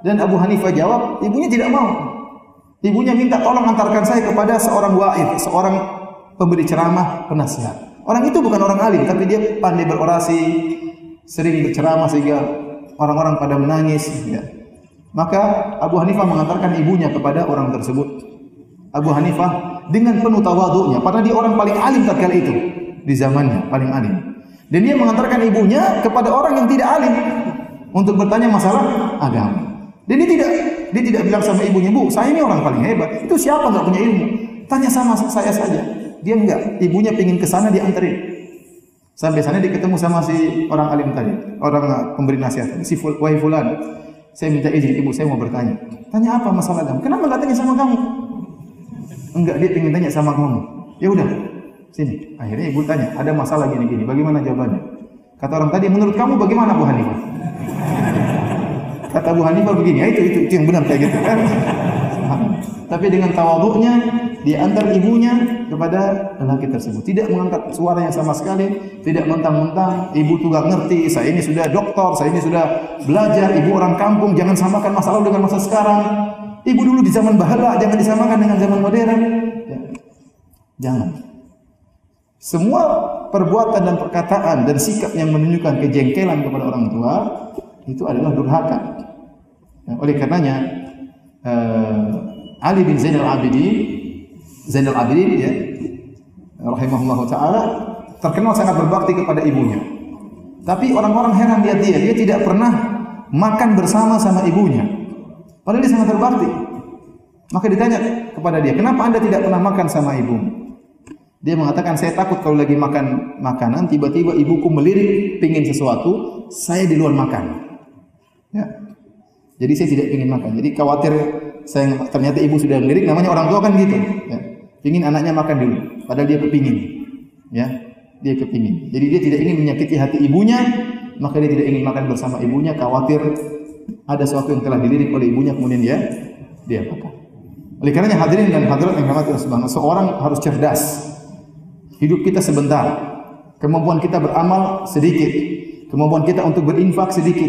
dan Abu Hanifah jawab, ibunya tidak mau. Ibunya minta tolong antarkan saya kepada seorang wa'id, seorang pemberi ceramah, penasihat. Orang itu bukan orang alim, tapi dia pandai berorasi, sering berceramah sehingga orang-orang pada menangis. Ya. Maka Abu Hanifah mengantarkan ibunya kepada orang tersebut. Abu Hanifah dengan penuh tawaduknya, padahal dia orang paling alim tatkala itu di zamannya, paling alim. Dan dia mengantarkan ibunya kepada orang yang tidak alim untuk bertanya masalah agama. Dan dia tidak dia tidak bilang sama ibunya, "Bu, saya ini orang paling hebat. Itu siapa nggak punya ilmu? Tanya sama saya saja." Dia enggak. Ibunya pingin ke sana dianterin. Sampai sana dia ketemu sama si orang alim tadi, orang pemberi nasihat. Si ful, wahai fulan, saya minta izin ibu, saya mau bertanya. Tanya apa masalah agama? Kenapa nggak tanya sama kamu? Enggak, dia ingin tanya sama kamu. Ya udah, Sini. Akhirnya ibu tanya, ada masalah gini-gini. Bagaimana jawabannya? Kata orang tadi, menurut kamu bagaimana Bu Hanifah? Kata Bu Hanifah begini, ya itu, itu, itu yang benar kayak gitu kan. Tapi dengan tawaduknya, dia antar ibunya kepada lelaki tersebut. Tidak mengangkat suaranya sama sekali, tidak mentang-mentang ibu tuh ngerti, saya ini sudah doktor, saya ini sudah belajar, ibu orang kampung, jangan samakan masa lalu dengan masa sekarang. Ibu dulu di zaman bahala, jangan disamakan dengan zaman modern. Ya. Jangan. Semua perbuatan dan perkataan dan sikap yang menunjukkan kejengkelan kepada orang tua itu adalah durhaka. Ya, oleh karenanya uh, Ali bin Zainal Abidin Zainal Abidin ya rahimahullah taala terkenal sangat berbakti kepada ibunya. Tapi orang-orang heran lihat dia, dia tidak pernah makan bersama sama ibunya. Padahal dia sangat berbakti. Maka ditanya kepada dia, "Kenapa Anda tidak pernah makan sama ibumu?" Dia mengatakan saya takut kalau lagi makan makanan tiba-tiba ibuku melirik pingin sesuatu, saya di luar makan. Ya. Jadi saya tidak ingin makan. Jadi khawatir saya ternyata ibu sudah melirik namanya orang tua kan gitu. Ya. Pingin anaknya makan dulu, padahal dia kepingin. Ya, dia kepingin. Jadi dia tidak ingin menyakiti hati ibunya, maka dia tidak ingin makan bersama ibunya, khawatir ada sesuatu yang telah dilirik oleh ibunya kemudian dia dia makan. Oleh karenanya hadirin dan hadirat yang rahmati Allah seorang harus cerdas. Hidup kita sebentar. Kemampuan kita beramal sedikit. Kemampuan kita untuk berinfak sedikit.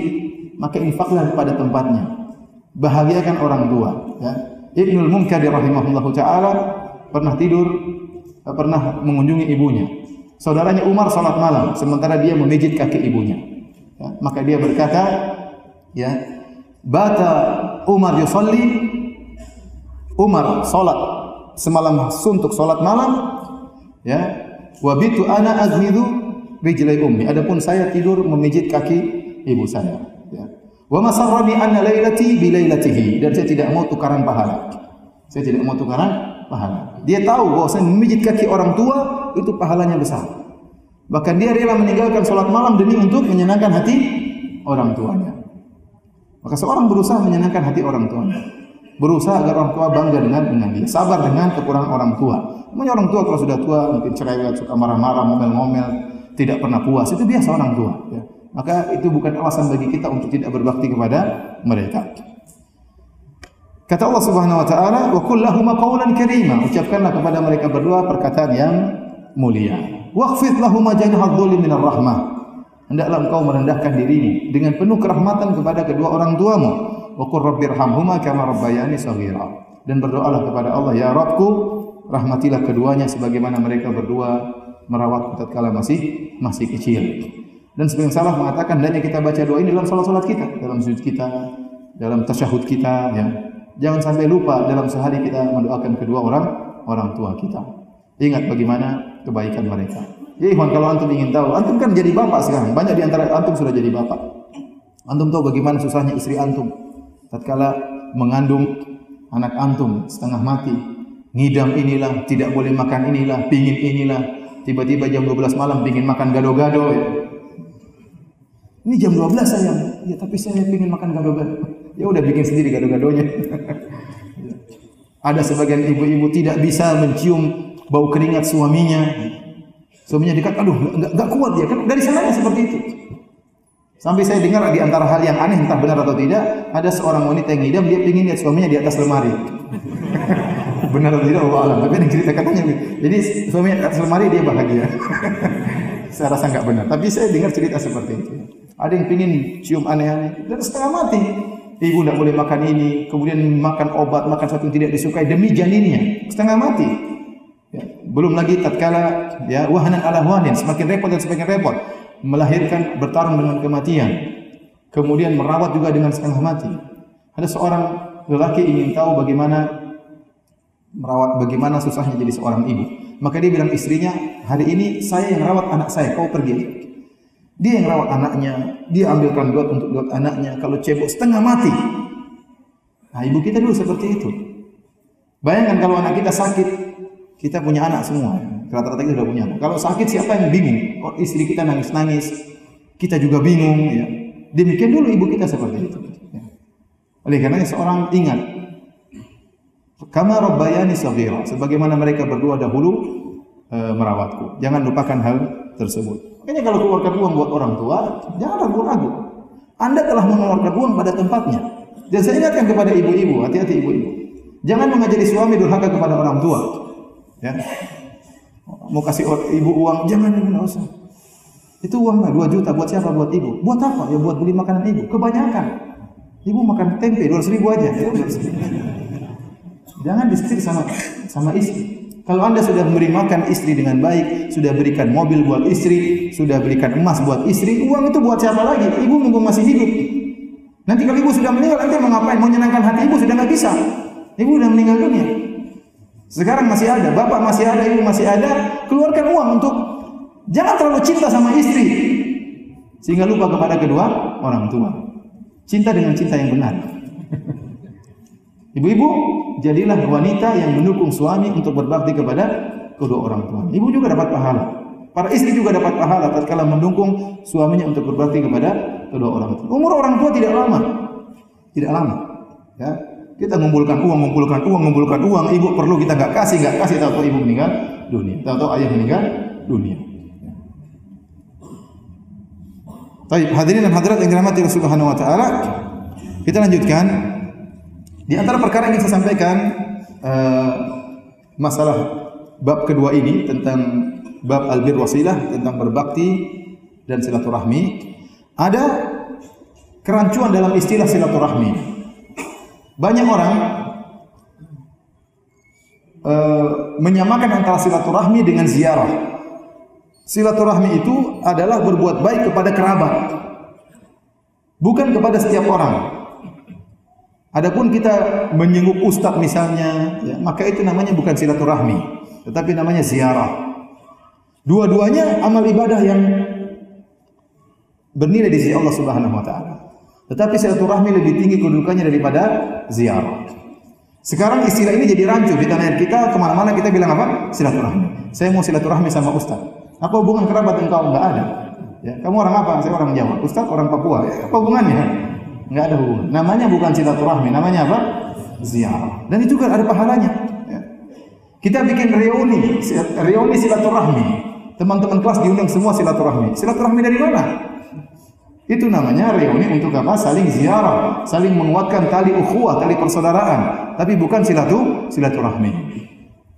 Maka infaklah pada tempatnya. Bahagiakan orang tua. Ya. Ibnul Munkadi rahimahullah taala pernah tidur, pernah mengunjungi ibunya. Saudaranya Umar salat malam, sementara dia memijit kaki ibunya. Ya. Maka dia berkata, ya, bata Umar yusalli Umar salat semalam suntuk salat malam ya wabitu ana azmidu rijlai ummi adapun saya tidur memijit kaki ibu saya ya wa masarrani anna lailati bi dan saya tidak mau tukaran pahala saya tidak mau tukaran pahala dia tahu bahwa saya memijit kaki orang tua itu pahalanya besar bahkan dia rela meninggalkan salat malam demi untuk menyenangkan hati orang tuanya maka seorang berusaha menyenangkan hati orang tuanya berusaha agar orang tua bangga dengan dengan dia, sabar dengan kekurangan orang tua. Namanya orang tua kalau sudah tua mungkin cerewet, suka marah-marah, ngomel-ngomel, tidak pernah puas, itu biasa orang tua. Ya. Maka itu bukan alasan bagi kita untuk tidak berbakti kepada mereka. Kata Allah Subhanahu wa taala, "Wa qul qawlan karima." Ucapkanlah kepada mereka berdua perkataan yang mulia. Waqfid lahum janahadh dhulli minar rahmah. Hendaklah engkau merendahkan dirimu dengan penuh kerahmatan kepada kedua orang tuamu wa qur rabbirhamhuma kama rabbayani shaghira. Dan berdoalah kepada Allah, ya Rabbku, rahmatilah keduanya sebagaimana mereka berdua merawatku tatkala masih masih kecil. Dan sebagian salah mengatakan hendaknya kita baca doa ini dalam salat-salat kita, dalam sujud kita, dalam tasyahud kita ya. Jangan sampai lupa dalam sehari kita mendoakan kedua orang orang tua kita. Ingat bagaimana kebaikan mereka. Ya Ikhwan, kalau antum ingin tahu, antum kan jadi bapak sekarang. Banyak di antara antum sudah jadi bapak. Antum tahu bagaimana susahnya istri antum tatkala mengandung anak antum setengah mati, ngidam inilah, tidak boleh makan inilah, pingin inilah, tiba-tiba jam 12 malam pingin makan gado-gado ya. Ini jam 12 sayang. Ya tapi saya pingin makan gado-gado. Ya udah bikin sendiri gado-gadonya. Ada sebagian ibu-ibu tidak bisa mencium bau keringat suaminya. Suaminya dekat, aduh enggak kuat ya. Kan dari sananya seperti itu. Sampai saya dengar di antara hal yang aneh entah benar atau tidak, ada seorang wanita yang ngidam dia ingin lihat suaminya di atas lemari. (laughs) benar atau tidak Allah alam, tapi ada cerita katanya. Jadi suaminya di atas lemari dia bahagia. (laughs) saya rasa enggak benar, tapi saya dengar cerita seperti itu. Ada yang ingin cium aneh-aneh dan setengah mati. Ibu tidak boleh makan ini, kemudian makan obat, makan sesuatu yang tidak disukai demi janinnya, setengah mati. Ya. Belum lagi tatkala ya wahanan ala wahanin, semakin repot dan semakin repot melahirkan bertarung dengan kematian, kemudian merawat juga dengan setengah mati. Ada seorang lelaki ingin tahu bagaimana merawat, bagaimana susahnya jadi seorang ibu. Maka dia bilang istrinya, hari ini saya yang rawat anak saya, kau pergi. Dia yang rawat anaknya, dia ambilkan duit untuk duit anaknya. Kalau cebok setengah mati. Nah ibu kita dulu seperti itu. Bayangkan kalau anak kita sakit, kita punya anak semua. Rata-rata kita sudah punya. Kalau sakit siapa yang bingung? Oh, istri kita nangis-nangis, kita juga bingung. Ya. Demikian dulu ibu kita seperti itu. Ya. Oleh karena seorang ingat, kama rabbayani saghira, sebagaimana mereka berdua dahulu e, merawatku. Jangan lupakan hal tersebut. Makanya kalau keluarkan uang buat orang tua, jangan ragu-ragu. Anda telah mengeluarkan uang pada tempatnya. Dan saya ingatkan kepada ibu-ibu, hati-hati ibu-ibu. Jangan mengajari suami durhaka kepada orang tua. Ya mau kasih ibu uang, jangan jangan usah. Itu uang lah, 2 juta buat siapa? Buat ibu. Buat apa? Ya buat beli makanan ibu. Kebanyakan. Ibu makan tempe 200 ribu aja. Ya, jangan disetir sama sama istri. Kalau anda sudah memberi makan istri dengan baik, sudah berikan mobil buat istri, sudah berikan emas buat istri, uang itu buat siapa lagi? Ibu nunggu masih hidup. Nanti kalau ibu sudah meninggal, nanti mau ngapain? Mau menyenangkan hati ibu sudah nggak bisa. Ibu sudah meninggal dunia. Sekarang masih ada, bapak masih ada, ibu masih ada, keluarkan uang untuk jangan terlalu cinta sama istri sehingga lupa kepada kedua orang tua. Cinta dengan cinta yang benar. (laughs) Ibu-ibu, jadilah wanita yang mendukung suami untuk berbakti kepada kedua orang tua. Ibu juga dapat pahala. Para istri juga dapat pahala tatkala mendukung suaminya untuk berbakti kepada kedua orang tua. Umur orang tua tidak lama. Tidak lama. Ya. Kita mengumpulkan uang, mengumpulkan uang, mengumpulkan uang. Ibu perlu kita nggak kasih, nggak kasih. Tahu-tahu ibu meninggal dunia. Tahu-tahu ayah meninggal dunia. Baik, hadirin dan hadirat yang dirahmati Allah Subhanahu wa taala, kita lanjutkan. Di antara perkara yang ingin saya sampaikan uh, masalah bab kedua ini tentang bab albir wasilah tentang berbakti dan silaturahmi ada kerancuan dalam istilah silaturahmi. Banyak orang uh, menyamakan antara silaturahmi dengan ziarah. Silaturahmi itu adalah berbuat baik kepada kerabat. Bukan kepada setiap orang. Adapun kita menyenguk ustaz misalnya, ya, maka itu namanya bukan silaturahmi, tetapi namanya ziarah. Dua-duanya amal ibadah yang bernilai di sisi Allah Subhanahu wa taala. Tetapi silaturahmi lebih tinggi kedudukannya daripada ziarah. Sekarang istilah ini jadi rancu di tanah air kita ke mana-mana kita bilang apa? Silaturahmi. Saya mau silaturahmi sama ustaz. Apa hubungan kerabat engkau? Enggak ada. Ya, kamu orang apa? Saya orang Jawa. Ustaz orang Papua. Apa hubungannya? Enggak ada hubungan. Namanya bukan silaturahmi, namanya apa? Ziarah. Dan itu kan ada pahalanya. Ya. Kita bikin reuni, reuni silaturahmi. Teman-teman kelas diundang semua silaturahmi. Silaturahmi dari mana? Itu namanya reuni untuk apa? Saling ziarah, saling menguatkan tali ukhuwah, tali persaudaraan. Tapi bukan silatu, silaturahmi.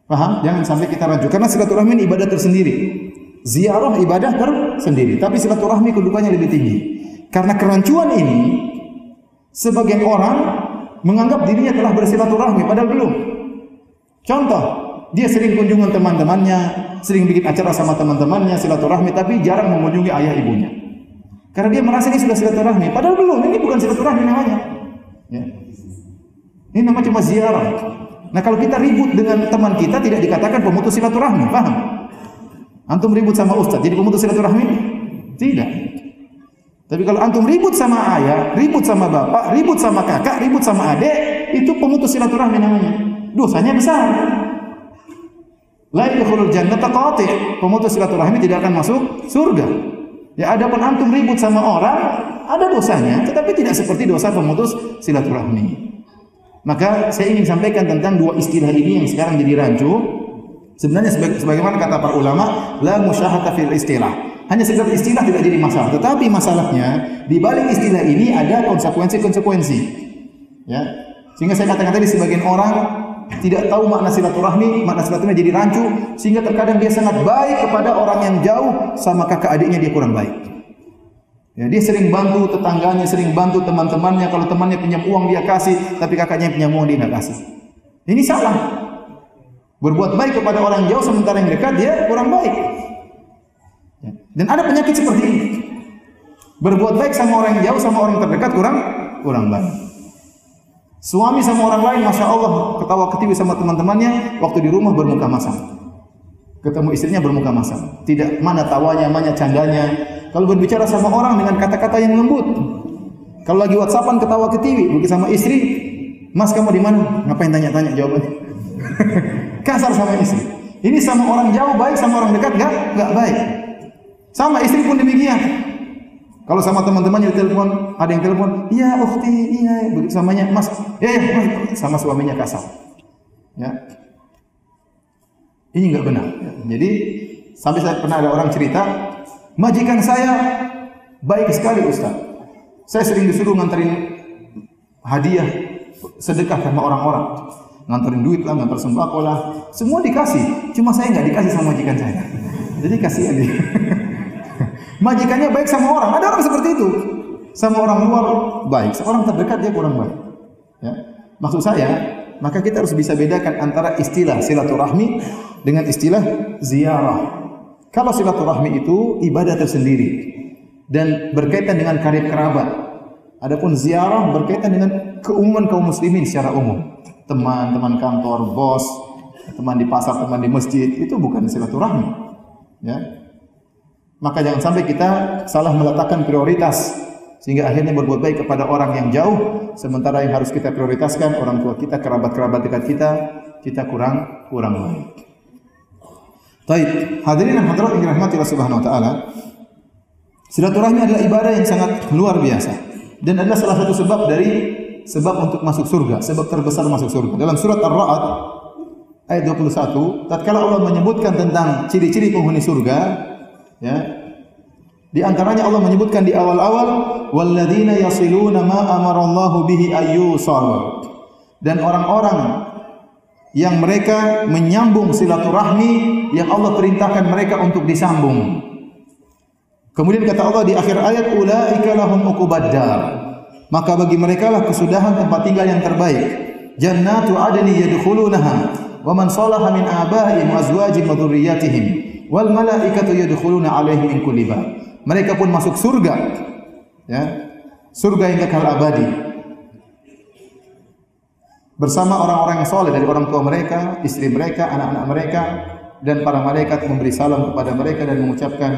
Paham? Jangan sampai kita rancu. Karena silaturahmi ibadah tersendiri. Ziarah ibadah tersendiri, tapi silaturahmi kedudukannya lebih tinggi. Karena kerancuan ini, sebagian orang menganggap dirinya telah bersilaturahmi, padahal belum. Contoh, dia sering kunjungan teman-temannya, sering bikin acara sama teman-temannya, silaturahmi, tapi jarang mengunjungi ayah ibunya. Karena dia merasa ini sudah silaturahmi, padahal belum. Ini bukan silaturahmi namanya. Ya. Ini nama cuma ziarah. Nah kalau kita ribut dengan teman kita tidak dikatakan pemutus silaturahmi, paham? Antum ribut sama ustaz, jadi pemutus silaturahmi? Tidak. Tapi kalau antum ribut sama ayah, ribut sama bapak, ribut sama kakak, ribut sama adik, itu pemutus silaturahmi namanya. Dosanya besar. La yadkhulul jannata qati'. Pemutus silaturahmi tidak akan masuk surga. Ya ada pun antum ribut sama orang, ada dosanya, tetapi tidak seperti dosa pemutus silaturahmi. Maka saya ingin sampaikan tentang dua istilah ini yang sekarang jadi rancu Sebenarnya sebagaimana kata para ulama, la musyahata fil istilah. Hanya sekedar istilah tidak jadi masalah. Tetapi masalahnya di balik istilah ini ada konsekuensi-konsekuensi. Ya. Sehingga saya katakan tadi sebagian orang tidak tahu makna silaturahmi, makna silaturahmi jadi rancu sehingga terkadang dia sangat baik kepada orang yang jauh sama kakak adiknya dia kurang baik. Ya, dia sering bantu tetangganya, sering bantu teman-temannya. Kalau temannya pinjam uang dia kasih, tapi kakaknya pinjam uang dia nggak kasih. Ini salah. Berbuat baik kepada orang jauh sementara yang dekat dia kurang baik. Dan ada penyakit seperti ini. Berbuat baik sama orang jauh sama orang terdekat kurang kurang baik. Suami sama orang lain, masya Allah, ketawa ketiwi sama teman-temannya, waktu di rumah bermuka masam. Ketemu istrinya bermuka masam. Tidak mana tawanya, mana candanya. Kalau berbicara sama orang dengan kata-kata yang lembut. Kalau lagi WhatsAppan ketawa ketiwi, begitu sama istri, Mas kamu di mana? Ngapain tanya-tanya jawabannya? (laughs) kasar sama istri. Ini sama orang jauh baik, sama orang dekat enggak enggak baik. Sama istri pun demikian. Kalau sama teman-temannya di telepon, ada yang telepon, iya ukhti, iya, begitu samanya, mas, ya, mas, sama suaminya kasar. Ya. Ini enggak benar. Jadi sampai saya pernah ada orang cerita, majikan saya baik sekali Ustaz. Saya sering disuruh nganterin hadiah sedekah sama orang-orang nganterin duit lah, ngantar sembako lah, semua dikasih. Cuma saya nggak dikasih sama majikan saya. Jadi kasihan dia. Majikannya baik sama orang. Ada orang seperti itu. Sama orang luar baik, seorang terdekat dia kurang baik. Ya. Maksud saya, maka kita harus bisa bedakan antara istilah silaturahmi dengan istilah ziarah. Kalau silaturahmi itu ibadah tersendiri dan berkaitan dengan karib kerabat. Adapun ziarah berkaitan dengan keumuman kaum muslimin secara umum teman, teman kantor, bos, teman di pasar, teman di masjid, itu bukan silaturahmi. Ya. Maka jangan sampai kita salah meletakkan prioritas sehingga akhirnya berbuat baik kepada orang yang jauh sementara yang harus kita prioritaskan orang tua kita, kerabat-kerabat dekat kita, kita kurang kurang baik. Taib, hadirin dan hadirat yang dirahmati Allah Subhanahu wa taala. Silaturahmi adalah ibadah yang sangat luar biasa dan adalah salah satu sebab dari sebab untuk masuk surga, sebab terbesar masuk surga. Dalam surat Ar-Ra'd ayat 21, tatkala Allah menyebutkan tentang ciri-ciri penghuni surga, ya. Di antaranya Allah menyebutkan di awal-awal walladzina yasiluna ma amarallahu bihi ayyusal. Dan orang-orang yang mereka menyambung silaturahmi yang Allah perintahkan mereka untuk disambung. Kemudian kata Allah di akhir ayat ulaika lahum uqubaddar. Maka bagi mereka lah kesudahan tempat tinggal yang terbaik. Jannatu adni yadkhulunaha wa man salaha min abaihim wa azwajihim wa dhurriyyatihim wal malaikatu yadkhuluna alaihim min kulli bab. Mereka pun masuk surga. Ya. Surga yang kekal abadi bersama orang-orang yang soleh dari orang tua mereka, istri mereka, anak-anak mereka, dan para malaikat memberi salam kepada mereka dan mengucapkan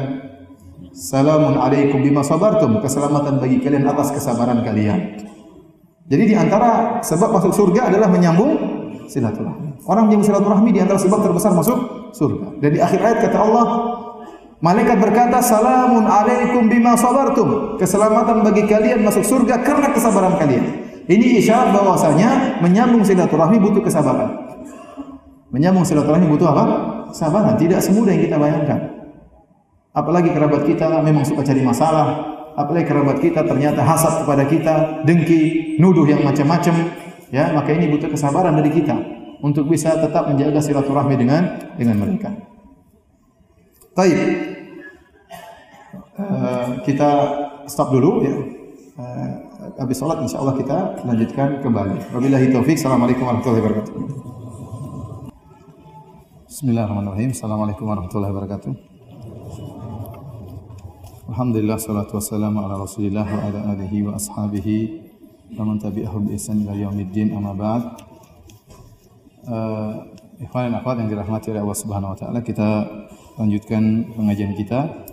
Salamun alaikum bima sabartum. Keselamatan bagi kalian atas kesabaran kalian. Jadi di antara sebab masuk surga adalah menyambung silaturahmi. Orang menyambung silaturahmi di antara sebab terbesar masuk surga. Dan di akhir ayat kata Allah, malaikat berkata, "Salamun alaikum bima sabartum." Keselamatan bagi kalian masuk surga karena kesabaran kalian. Ini isyarat bahwasanya menyambung silaturahmi butuh kesabaran. Menyambung silaturahmi butuh apa? Kesabaran. Tidak semudah yang kita bayangkan. Apalagi kerabat kita memang suka cari masalah. Apalagi kerabat kita ternyata hasad kepada kita, dengki, nuduh yang macam-macam. Ya, maka ini butuh kesabaran dari kita untuk bisa tetap menjaga silaturahmi dengan dengan mereka. Baik. Uh, kita stop dulu ya. Uh, habis sholat insya Allah kita lanjutkan kembali. Wabillahi taufik. Assalamualaikum warahmatullahi wabarakatuh. Bismillahirrahmanirrahim. Assalamualaikum warahmatullahi wabarakatuh. Alhamdulillah salatu wassalamu ala Rasulillah wa ala alihi wa ashabihi wa man tabi'ahum bi ihsan ila yaumiddin amma ba'd. Uh, ikhwan dan yang dirahmati oleh Allah Subhanahu wa taala, kita lanjutkan pengajian kita.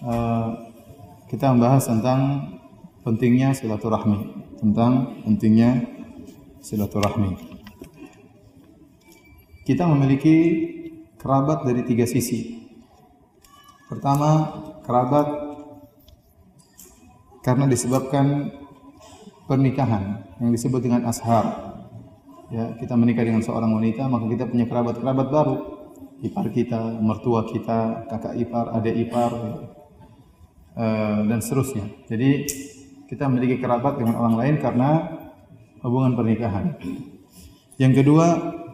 Uh, kita membahas tentang pentingnya silaturahmi, tentang pentingnya silaturahmi. Kita memiliki kerabat dari tiga sisi. Pertama, kerabat karena disebabkan pernikahan yang disebut dengan ashar. Ya, kita menikah dengan seorang wanita, maka kita punya kerabat-kerabat baru. Ipar kita, mertua kita, kakak ipar, adik ipar, uh, dan seterusnya. Jadi kita memiliki kerabat dengan orang lain karena hubungan pernikahan. Yang kedua,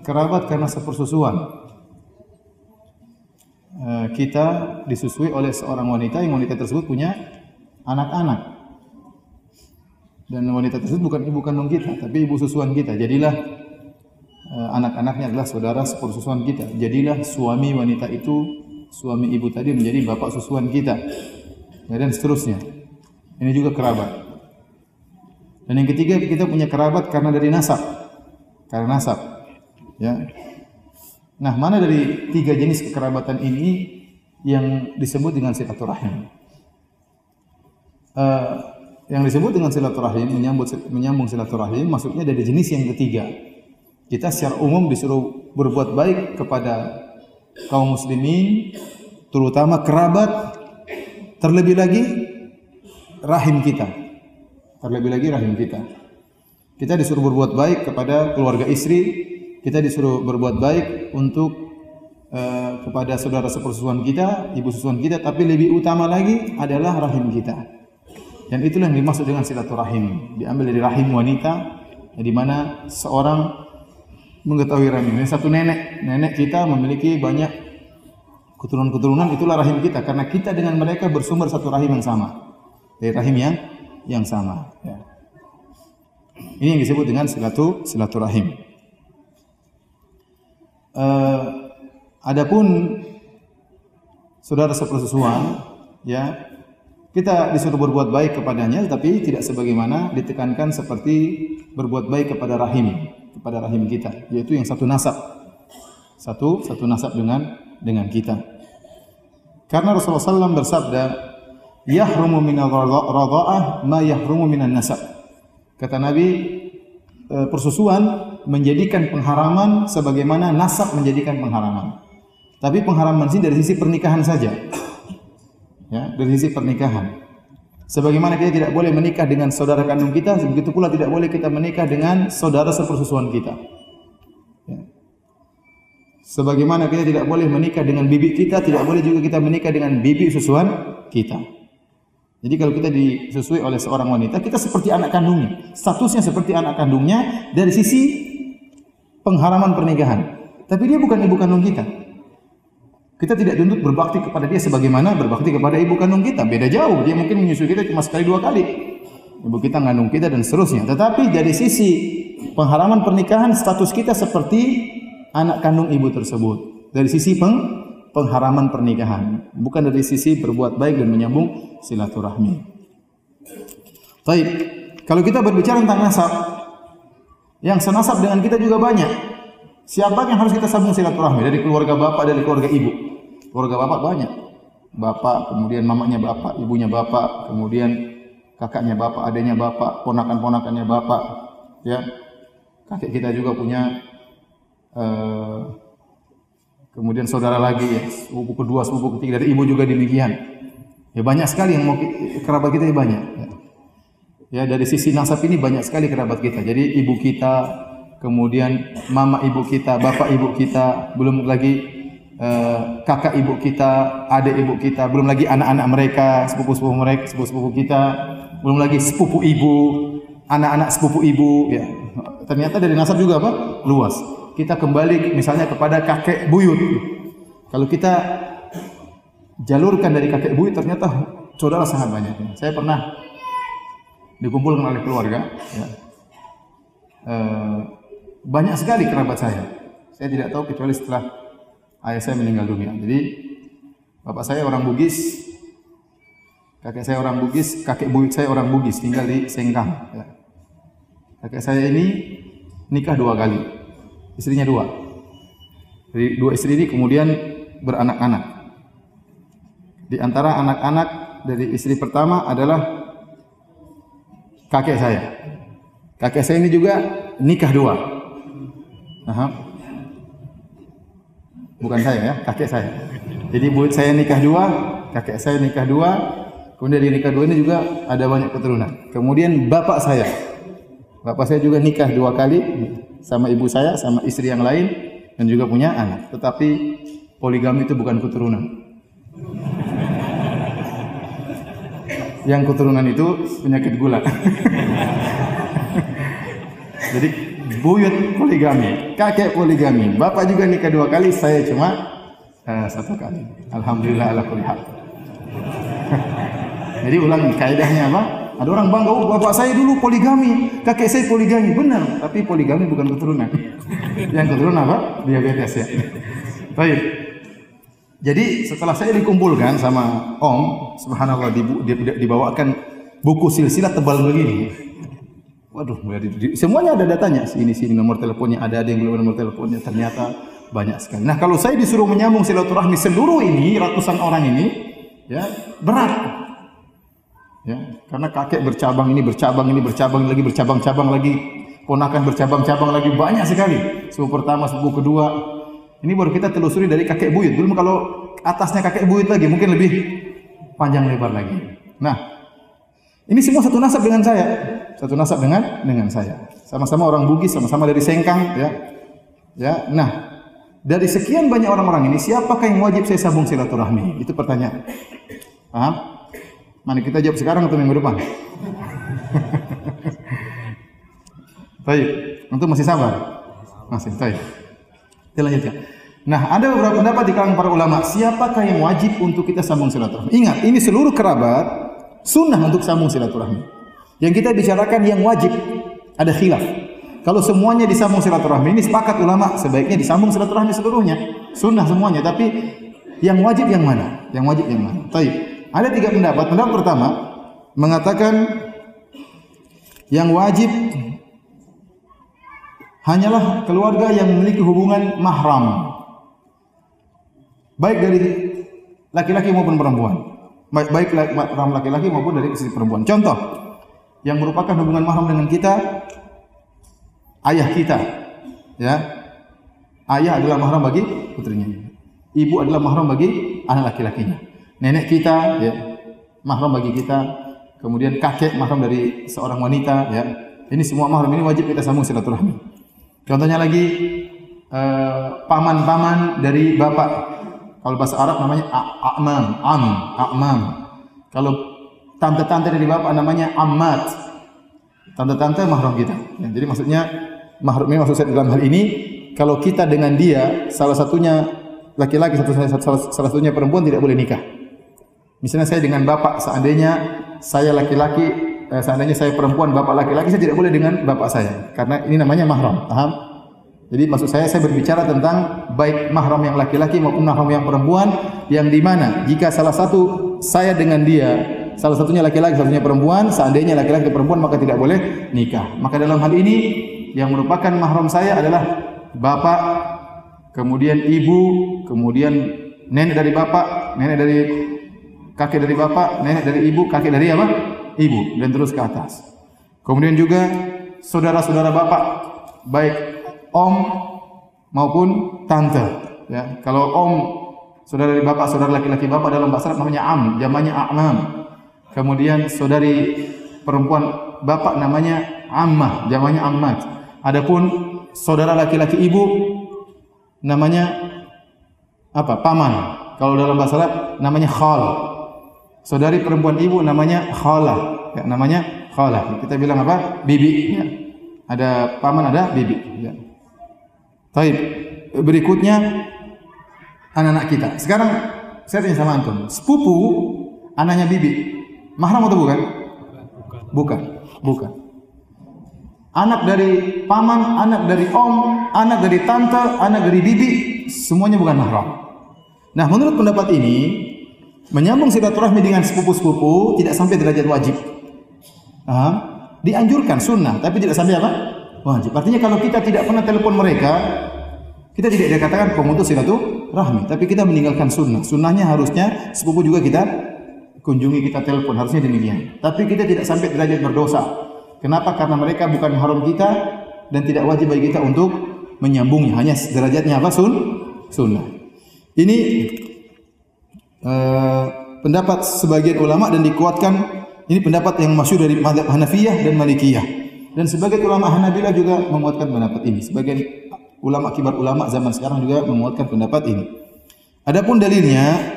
kerabat karena sepersusuan. Eh, kita disusui oleh seorang wanita yang wanita tersebut punya anak-anak. Dan wanita tersebut bukan ibu kandung kita, tapi ibu susuan kita. Jadilah eh, anak-anaknya adalah saudara sepersusuan kita. Jadilah suami wanita itu, suami ibu tadi menjadi bapak susuan kita. Ya, dan seterusnya. Ini juga kerabat. Dan yang ketiga kita punya kerabat karena dari nasab. Karena nasab. Ya, Nah, mana dari tiga jenis kekerabatan ini yang disebut dengan silaturahim? Uh, yang disebut dengan silaturahim menyambut menyambung silaturahim maksudnya dari jenis yang ketiga. Kita secara umum disuruh berbuat baik kepada kaum muslimin, terutama kerabat, terlebih lagi rahim kita. Terlebih lagi rahim kita. Kita disuruh berbuat baik kepada keluarga istri, kita disuruh berbuat baik untuk uh, kepada saudara sepersusuan kita, ibu susuan kita, tapi lebih utama lagi adalah rahim kita. Dan itulah yang dimaksud dengan silaturahim. Diambil dari rahim wanita, di mana seorang mengetahui rahim. Ini satu nenek, nenek kita memiliki banyak keturunan-keturunan itulah rahim kita karena kita dengan mereka bersumber satu rahim yang sama. Dari rahim yang yang sama, ya. Ini yang disebut dengan silatu silaturahim. Uh, adapun saudara sepersusuan, ya kita disuruh berbuat baik kepadanya, tapi tidak sebagaimana ditekankan seperti berbuat baik kepada rahim, kepada rahim kita, yaitu yang satu nasab, satu satu nasab dengan dengan kita. Karena Rasulullah SAW bersabda, yahrumu min radha'ah ma yahrumu minan nasab. Kata Nabi, eh, persusuan menjadikan pengharaman sebagaimana nasab menjadikan pengharaman. Tapi pengharaman sini dari sisi pernikahan saja. Ya, dari sisi pernikahan. Sebagaimana kita tidak boleh menikah dengan saudara kandung kita, begitu pula tidak boleh kita menikah dengan saudara sepersusuan kita. Ya. Sebagaimana kita tidak boleh menikah dengan bibi kita, tidak boleh juga kita menikah dengan bibi susuan kita. Jadi kalau kita disusui oleh seorang wanita, kita seperti anak kandungnya. Statusnya seperti anak kandungnya dari sisi pengharaman pernikahan. Tapi dia bukan ibu kandung kita. Kita tidak tuntut berbakti kepada dia sebagaimana berbakti kepada ibu kandung kita. Beda jauh. Dia mungkin menyusui kita cuma sekali dua kali. Ibu kita ngandung kita dan seterusnya. Tetapi dari sisi pengharaman pernikahan status kita seperti anak kandung ibu tersebut. Dari sisi peng, pengharaman pernikahan, bukan dari sisi berbuat baik dan menyambung silaturahmi. Baik, kalau kita berbicara tentang nasab, yang senasab dengan kita juga banyak. Siapa yang harus kita sambung silaturahmi dari keluarga bapak, dari keluarga ibu? Keluarga bapak banyak. Bapak, kemudian mamanya bapak, ibunya bapak, kemudian kakaknya bapak, adanya bapak, ponakan-ponakannya bapak, ya. Kakek kita juga punya uh, kemudian saudara lagi ya, sepupu kedua, sepupu ketiga dari ibu juga demikian. Ya banyak sekali yang mau kerabat kita ya banyak. Ya. ya dari sisi nasab ini banyak sekali kerabat kita. Jadi ibu kita, kemudian mama ibu kita, bapak ibu kita, belum lagi uh, kakak ibu kita, adik ibu kita, belum lagi anak-anak mereka, sepupu-sepupu mereka, sepupu-sepupu kita, belum lagi sepupu ibu, anak-anak sepupu ibu, ya. Ternyata dari nasab juga apa? Luas. Kita kembali misalnya kepada kakek buyut. Kalau kita jalurkan dari kakek buyut ternyata saudara sangat banyak. Saya pernah dikumpulkan oleh keluarga, ya. Uh, banyak sekali kerabat saya. Saya tidak tahu kecuali setelah ayah saya meninggal dunia. Jadi bapak saya orang Bugis, kakek saya orang Bugis, kakek buyut saya orang Bugis, tinggal di Sengkang. Ya. Kakek saya ini nikah dua kali, istrinya dua. Jadi dua istri ini kemudian beranak-anak. Di antara anak-anak dari istri pertama adalah kakek saya. Kakek saya ini juga nikah dua. Aha. Bukan saya ya, kakek saya. Jadi buat saya nikah dua, kakek saya nikah dua, kemudian di nikah dua ini juga ada banyak keturunan. Kemudian bapak saya, bapak saya juga nikah dua kali sama ibu saya, sama istri yang lain, dan juga punya anak. Tetapi poligami itu bukan keturunan. yang keturunan itu penyakit gula. (laughs) Jadi buyut poligami, kakek poligami, bapak juga nikah dua kali, saya cuma uh, satu kali. Alhamdulillah ala kulli. (laughs) Jadi ulang kaidahnya apa? Ada orang bangga, oh bapak saya dulu poligami, kakek saya poligami. Benar, tapi poligami bukan keturunan. (laughs) Yang keturunan apa? Diabetes ya. (laughs) Baik. Jadi setelah saya dikumpulkan sama Om, subhanallah dibawakan buku silsilah tebal begini. Waduh, semuanya ada datanya. Sini sini nomor teleponnya ada, ada yang belum nomor teleponnya. Ternyata banyak sekali. Nah, kalau saya disuruh menyambung silaturahmi seluruh ini, ratusan orang ini, ya berat. Ya, karena kakek bercabang ini, bercabang ini, bercabang lagi, bercabang-cabang lagi, ponakan bercabang-cabang lagi banyak sekali. Sepupu pertama, sepupu kedua. Ini baru kita telusuri dari kakek buyut. Belum kalau atasnya kakek buyut lagi, mungkin lebih panjang lebar lagi. Nah, ini semua satu nasab dengan saya satu nasab dengan dengan saya. Sama-sama orang Bugis, sama-sama dari Sengkang, ya. Ya, nah dari sekian banyak orang-orang ini, siapakah yang wajib saya sambung silaturahmi? Itu pertanyaan. Paham? Mana kita jawab sekarang atau minggu depan? (laughs) baik, untuk masih sabar? Masih, baik. Kita. Nah, ada beberapa pendapat di kalangan para ulama, siapakah yang wajib untuk kita sambung silaturahmi? Ingat, ini seluruh kerabat sunnah untuk sambung silaturahmi. Yang kita bicarakan yang wajib ada khilaf. Kalau semuanya disambung silaturahmi ini sepakat ulama sebaiknya disambung silaturahmi seluruhnya. Sunnah semuanya, tapi yang wajib yang mana? Yang wajib yang mana? Taib. Ada tiga pendapat. Pendapat pertama mengatakan yang wajib hanyalah keluarga yang memiliki hubungan mahram. Baik dari laki-laki maupun perempuan. Baik baik mahram laki-laki maupun dari istri perempuan. Contoh, yang merupakan hubungan mahram dengan kita ayah kita. Ya. Ayah adalah mahram bagi putrinya. Ibu adalah mahram bagi anak laki-lakinya. Nenek kita ya, mahram bagi kita. Kemudian kakek mahram dari seorang wanita ya. Ini semua mahram ini wajib kita sambung silaturahmi. Contohnya lagi eh, paman-paman dari bapak. Kalau bahasa Arab namanya a'mam, am, a'mam. Kalau tante-tante dari bapak namanya ammat. Tante-tante mahram kita. Ya, jadi maksudnya mahram ini maksud saya dalam hal ini kalau kita dengan dia salah satunya laki-laki satu salah, salah satunya perempuan tidak boleh nikah. Misalnya saya dengan bapak seandainya saya laki-laki eh, seandainya saya perempuan bapak laki-laki saya tidak boleh dengan bapak saya karena ini namanya mahram. Paham? Jadi maksud saya saya berbicara tentang baik mahram yang laki-laki maupun mahram yang perempuan yang di mana jika salah satu saya dengan dia salah satunya laki-laki satunya perempuan seandainya laki-laki perempuan maka tidak boleh nikah. Maka dalam hal ini yang merupakan mahram saya adalah bapak kemudian ibu kemudian nenek dari bapak nenek dari kakek dari bapak nenek dari ibu kakek dari apa ibu dan terus ke atas. Kemudian juga saudara-saudara bapak baik om maupun tante. Ya, kalau om saudara dari bapak, saudara laki-laki bapak dalam bahasa Arab namanya am, jamannya a'mam. Kemudian saudari perempuan bapak namanya ammah, jamannya ammat. Adapun saudara laki-laki ibu namanya apa? Paman. Kalau dalam bahasa Arab namanya khal. Saudari perempuan ibu namanya khalah. Ya, namanya khalah. Kita bilang apa? Bibi. Ya. Ada paman, ada bibi. Ya. Baik. Berikutnya anak-anak kita. Sekarang saya tanya sama antum, sepupu anaknya bibi, mahram atau bukan? Bukan. Bukan. Anak dari paman, anak dari om, anak dari tante, anak dari bibi, semuanya bukan mahram. Nah, menurut pendapat ini, menyambung silaturahmi dengan sepupu-sepupu tidak sampai derajat wajib. Paham? Dianjurkan sunnah, tapi tidak sampai apa? Wajib. Artinya kalau kita tidak pernah telepon mereka, kita tidak dikatakan pemutus silaturahmi, tapi kita meninggalkan sunnah. Sunnahnya harusnya sepupu juga kita kunjungi, kita telepon, harusnya demikian. Tapi kita tidak sampai derajat berdosa. Kenapa? Karena mereka bukan haram kita dan tidak wajib bagi kita untuk menyambungnya. Hanya derajatnya apa? Sun, sunnah. Ini uh, pendapat sebagian ulama dan dikuatkan ini pendapat yang masyhur dari madhab Hanafiyah dan Malikiyah. Dan sebagian ulama Hanabilah juga menguatkan pendapat ini. Sebagian ulama kibar ulama zaman sekarang juga menguatkan pendapat ini. Adapun dalilnya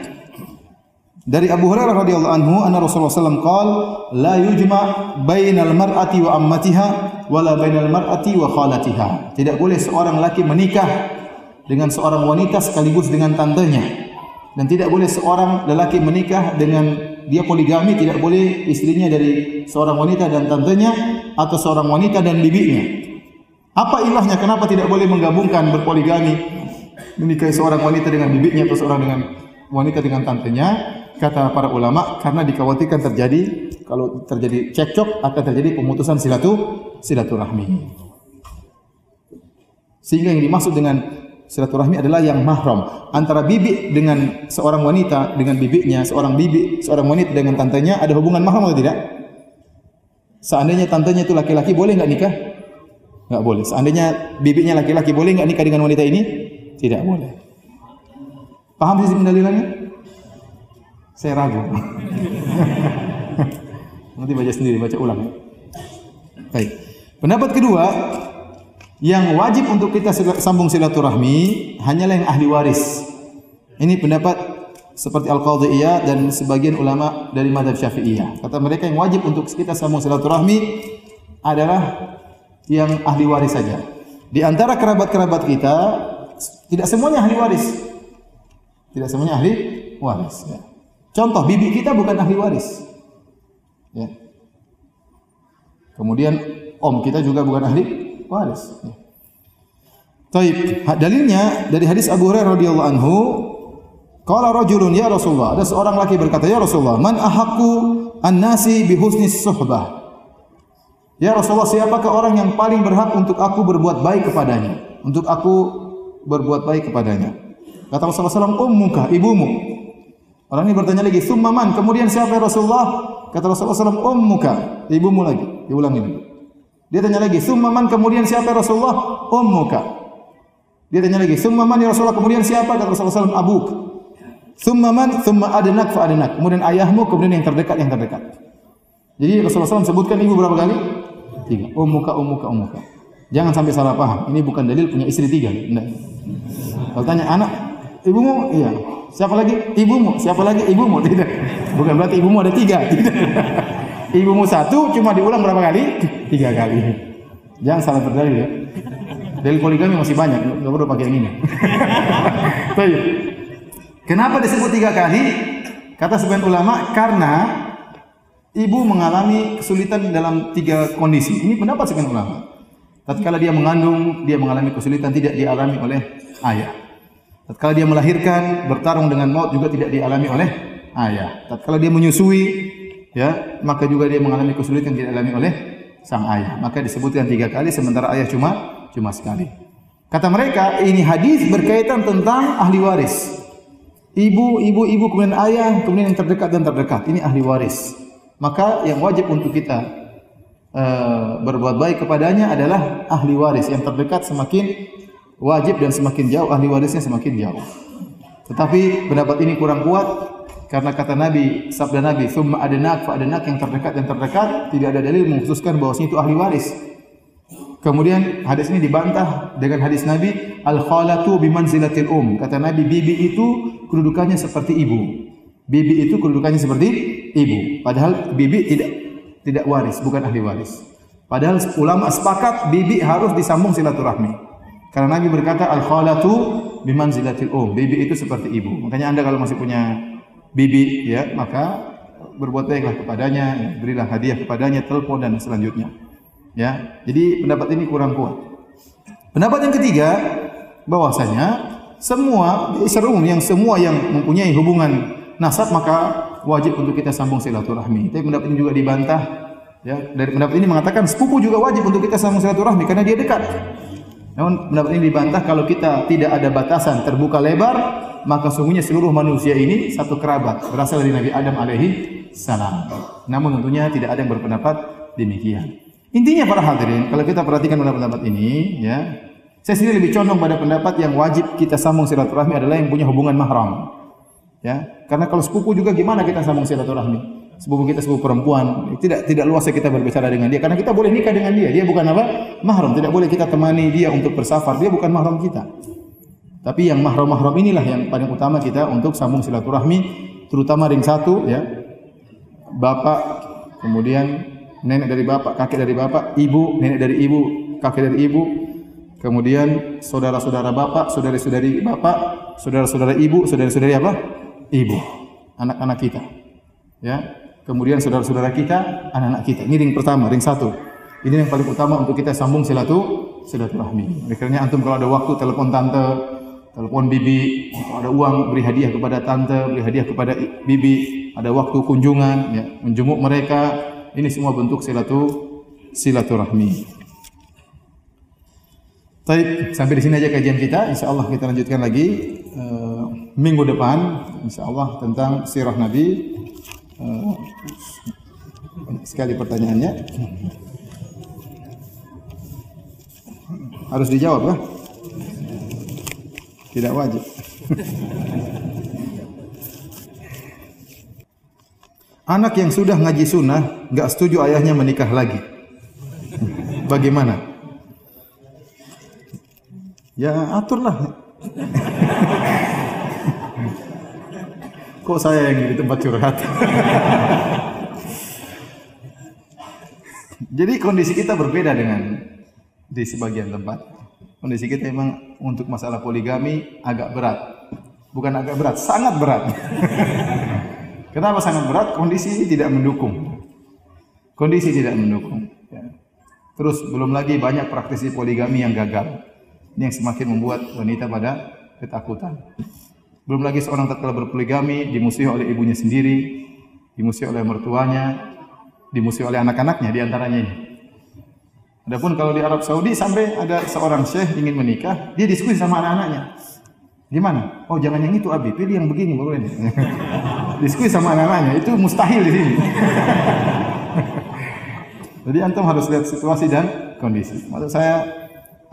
dari Abu Hurairah radhiyallahu anhu anna Rasulullah sallallahu qaal la yujma bainal mar'ati wa ammatiha wala bainal mar'ati wa khalatiha. Tidak boleh seorang laki menikah dengan seorang wanita sekaligus dengan tantenya. Dan tidak boleh seorang lelaki menikah dengan dia poligami, tidak boleh istrinya dari seorang wanita dan tantenya atau seorang wanita dan bibinya. Apa ilahnya? Kenapa tidak boleh menggabungkan berpoligami menikahi seorang wanita dengan bibinya atau seorang dengan wanita dengan tantenya? Kata para ulama karena dikhawatirkan terjadi kalau terjadi cekcok akan terjadi pemutusan silatu silaturahmi. Sehingga yang dimaksud dengan silaturahmi adalah yang mahram antara bibi dengan seorang wanita dengan bibinya, seorang bibi, seorang wanita dengan tantenya ada hubungan mahram atau tidak? Seandainya tantenya itu laki-laki boleh nggak nikah? Enggak boleh. Seandainya bibinya laki-laki boleh enggak nikah dengan wanita ini? Tidak boleh. Paham sisi pendalilannya? Saya ragu. (laughs) Nanti baca sendiri, baca ulang. Baik. Pendapat kedua, yang wajib untuk kita sambung silaturahmi hanyalah yang ahli waris. Ini pendapat seperti Al-Qadhiyah dan sebagian ulama dari madhab Syafi'iyah. Kata mereka yang wajib untuk kita sambung silaturahmi adalah yang ahli waris saja. Di antara kerabat-kerabat kita tidak semuanya ahli waris. Tidak semuanya ahli waris. Ya. Contoh bibi kita bukan ahli waris. Ya. Kemudian om kita juga bukan ahli waris. Ya. Taib. Dalilnya dari hadis Abu Hurairah radhiyallahu anhu, qala rajulun ya Rasulullah, ada seorang laki berkata, "Ya Rasulullah, man ahaqqu an-nasi bi husni suhbah?" Ya Rasulullah, siapakah orang yang paling berhak untuk aku berbuat baik kepadanya? Untuk aku berbuat baik kepadanya. Kata Rasulullah SAW, ummuka, ibumu. Orang ini bertanya lagi, summaman. Kemudian siapa ya Rasulullah? Kata Rasulullah SAW, ummuka, ibumu lagi. Diulangi lagi. Dia tanya lagi, "Tsumma man kemudian siapa ya Rasulullah?" Ummuka. Dia tanya lagi, "Tsumma man ya Rasulullah kemudian siapa?" Kata Rasulullah SAW, "Abuk." "Tsumma man?" "Tsumma adnak fa adnak." Kemudian ayahmu, kemudian yang terdekat yang terdekat. Jadi Rasulullah SAW sebutkan ibu berapa kali? Tiga. Ummuka, ummuka, ummuka. Jangan sampai salah paham. Ini bukan dalil punya istri tiga. Tidak. Kalau tanya anak, ibumu? Iya. Siapa lagi? Ibumu. Siapa lagi? Ibumu. (laughs) Tidak. Bukan berarti ibumu ada tiga. Tidak. (laughs) Ibumu satu cuma diulang berapa kali? Tiga kali. Jangan salah berdalil ya. Dalil poligami masih banyak, nggak perlu pakai yang ini. (laughs) Baik. Kenapa disebut tiga kali? Kata sebagian ulama karena ibu mengalami kesulitan dalam tiga kondisi. Ini pendapat sebagian ulama. Tatkala dia mengandung, dia mengalami kesulitan tidak dialami oleh ayah. Tatkala dia melahirkan, bertarung dengan maut juga tidak dialami oleh ayah. Tatkala dia menyusui, ya maka juga dia mengalami kesulitan yang dialami oleh sang ayah. Maka disebutkan tiga kali sementara ayah cuma cuma sekali. Kata mereka ini hadis berkaitan tentang ahli waris. Ibu, ibu, ibu, kemudian ayah, kemudian yang terdekat dan terdekat. Ini ahli waris. Maka yang wajib untuk kita uh, berbuat baik kepadanya adalah ahli waris. Yang terdekat semakin wajib dan semakin jauh ahli warisnya semakin jauh. Tetapi pendapat ini kurang kuat karena kata Nabi, sabda Nabi, "Tsumma adnak fa adnak" yang terdekat dan terdekat, tidak ada dalil mengkhususkan bahwa itu ahli waris. Kemudian hadis ini dibantah dengan hadis Nabi, "Al-khalatu bimanzilatil um." Kata Nabi, bibi itu kedudukannya seperti ibu. Bibi itu kedudukannya seperti ibu. Padahal bibi tidak tidak waris, bukan ahli waris. Padahal ulama sepakat bibi harus disambung silaturahmi. Karena Nabi berkata al-khalatu bimanzilatil um. Bibi itu seperti ibu. Makanya Anda kalau masih punya bibi ya maka berbuat baiklah kepadanya ya, berilah hadiah kepadanya telepon dan selanjutnya ya jadi pendapat ini kurang kuat pendapat yang ketiga bahwasanya semua seru yang semua yang mempunyai hubungan nasab maka wajib untuk kita sambung silaturahmi tapi pendapat ini juga dibantah ya dari pendapat ini mengatakan sepupu juga wajib untuk kita sambung silaturahmi karena dia dekat namun pendapat ini dibantah kalau kita tidak ada batasan terbuka lebar maka sungguhnya seluruh manusia ini satu kerabat berasal dari Nabi Adam alaihi salam. Namun tentunya tidak ada yang berpendapat demikian. Intinya para hadirin, kalau kita perhatikan pendapat ini, ya, saya sendiri lebih condong pada pendapat yang wajib kita sambung silaturahmi adalah yang punya hubungan mahram. Ya, karena kalau sepupu juga gimana kita sambung silaturahmi? Sepupu kita sepupu perempuan, tidak tidak luas kita berbicara dengan dia karena kita boleh nikah dengan dia. Dia bukan apa? Mahram, tidak boleh kita temani dia untuk bersafar. Dia bukan mahram kita. Tapi yang mahram-mahram inilah yang paling utama kita untuk sambung silaturahmi, terutama ring satu ya. Bapak, kemudian nenek dari bapak, kakek dari bapak, ibu, nenek dari ibu, kakek dari ibu, kemudian saudara-saudara bapak, saudari-saudari bapak, saudara-saudara ibu, saudari-saudari apa? Ibu. Anak-anak kita. Ya. Kemudian saudara-saudara kita, anak-anak kita. Ini ring pertama, ring satu. Ini yang paling utama untuk kita sambung silatu silaturahmi. Akhirnya antum kalau ada waktu telepon tante, telepon bibi, ada uang beri hadiah kepada tante, beri hadiah kepada bibi, ada waktu kunjungan, ya, menjenguk mereka, ini semua bentuk silatu silaturahmi. Baik, sampai di sini aja kajian kita. Insya Allah kita lanjutkan lagi uh, minggu depan, Insya Allah tentang sirah Nabi. Uh, sekali pertanyaannya. Harus dijawab lah. Tidak wajib. (laughs) Anak yang sudah ngaji sunnah nggak setuju ayahnya menikah lagi. Bagaimana? Ya aturlah. (laughs) Kok saya yang di tempat curhat? Jadi kondisi kita berbeda dengan di sebagian tempat. Kondisi kita memang untuk masalah poligami agak berat. Bukan agak berat, sangat berat. (laughs) Kenapa sangat berat? Kondisi tidak mendukung. Kondisi tidak mendukung. Ya. Terus belum lagi banyak praktisi poligami yang gagal. Ini yang semakin membuat wanita pada ketakutan. Belum lagi seorang tatkala berpoligami dimusuhi oleh ibunya sendiri, dimusuhi oleh mertuanya, dimusuhi oleh anak-anaknya di antaranya ini. Adapun kalau di Arab Saudi sampai ada seorang syekh ingin menikah, dia diskusi sama anak-anaknya. Gimana? Oh jangan yang itu Abi, pilih yang begini boleh. (laughs) diskusi sama anak-anaknya, itu mustahil di sini. (laughs) Jadi antum harus lihat situasi dan kondisi. Maksud saya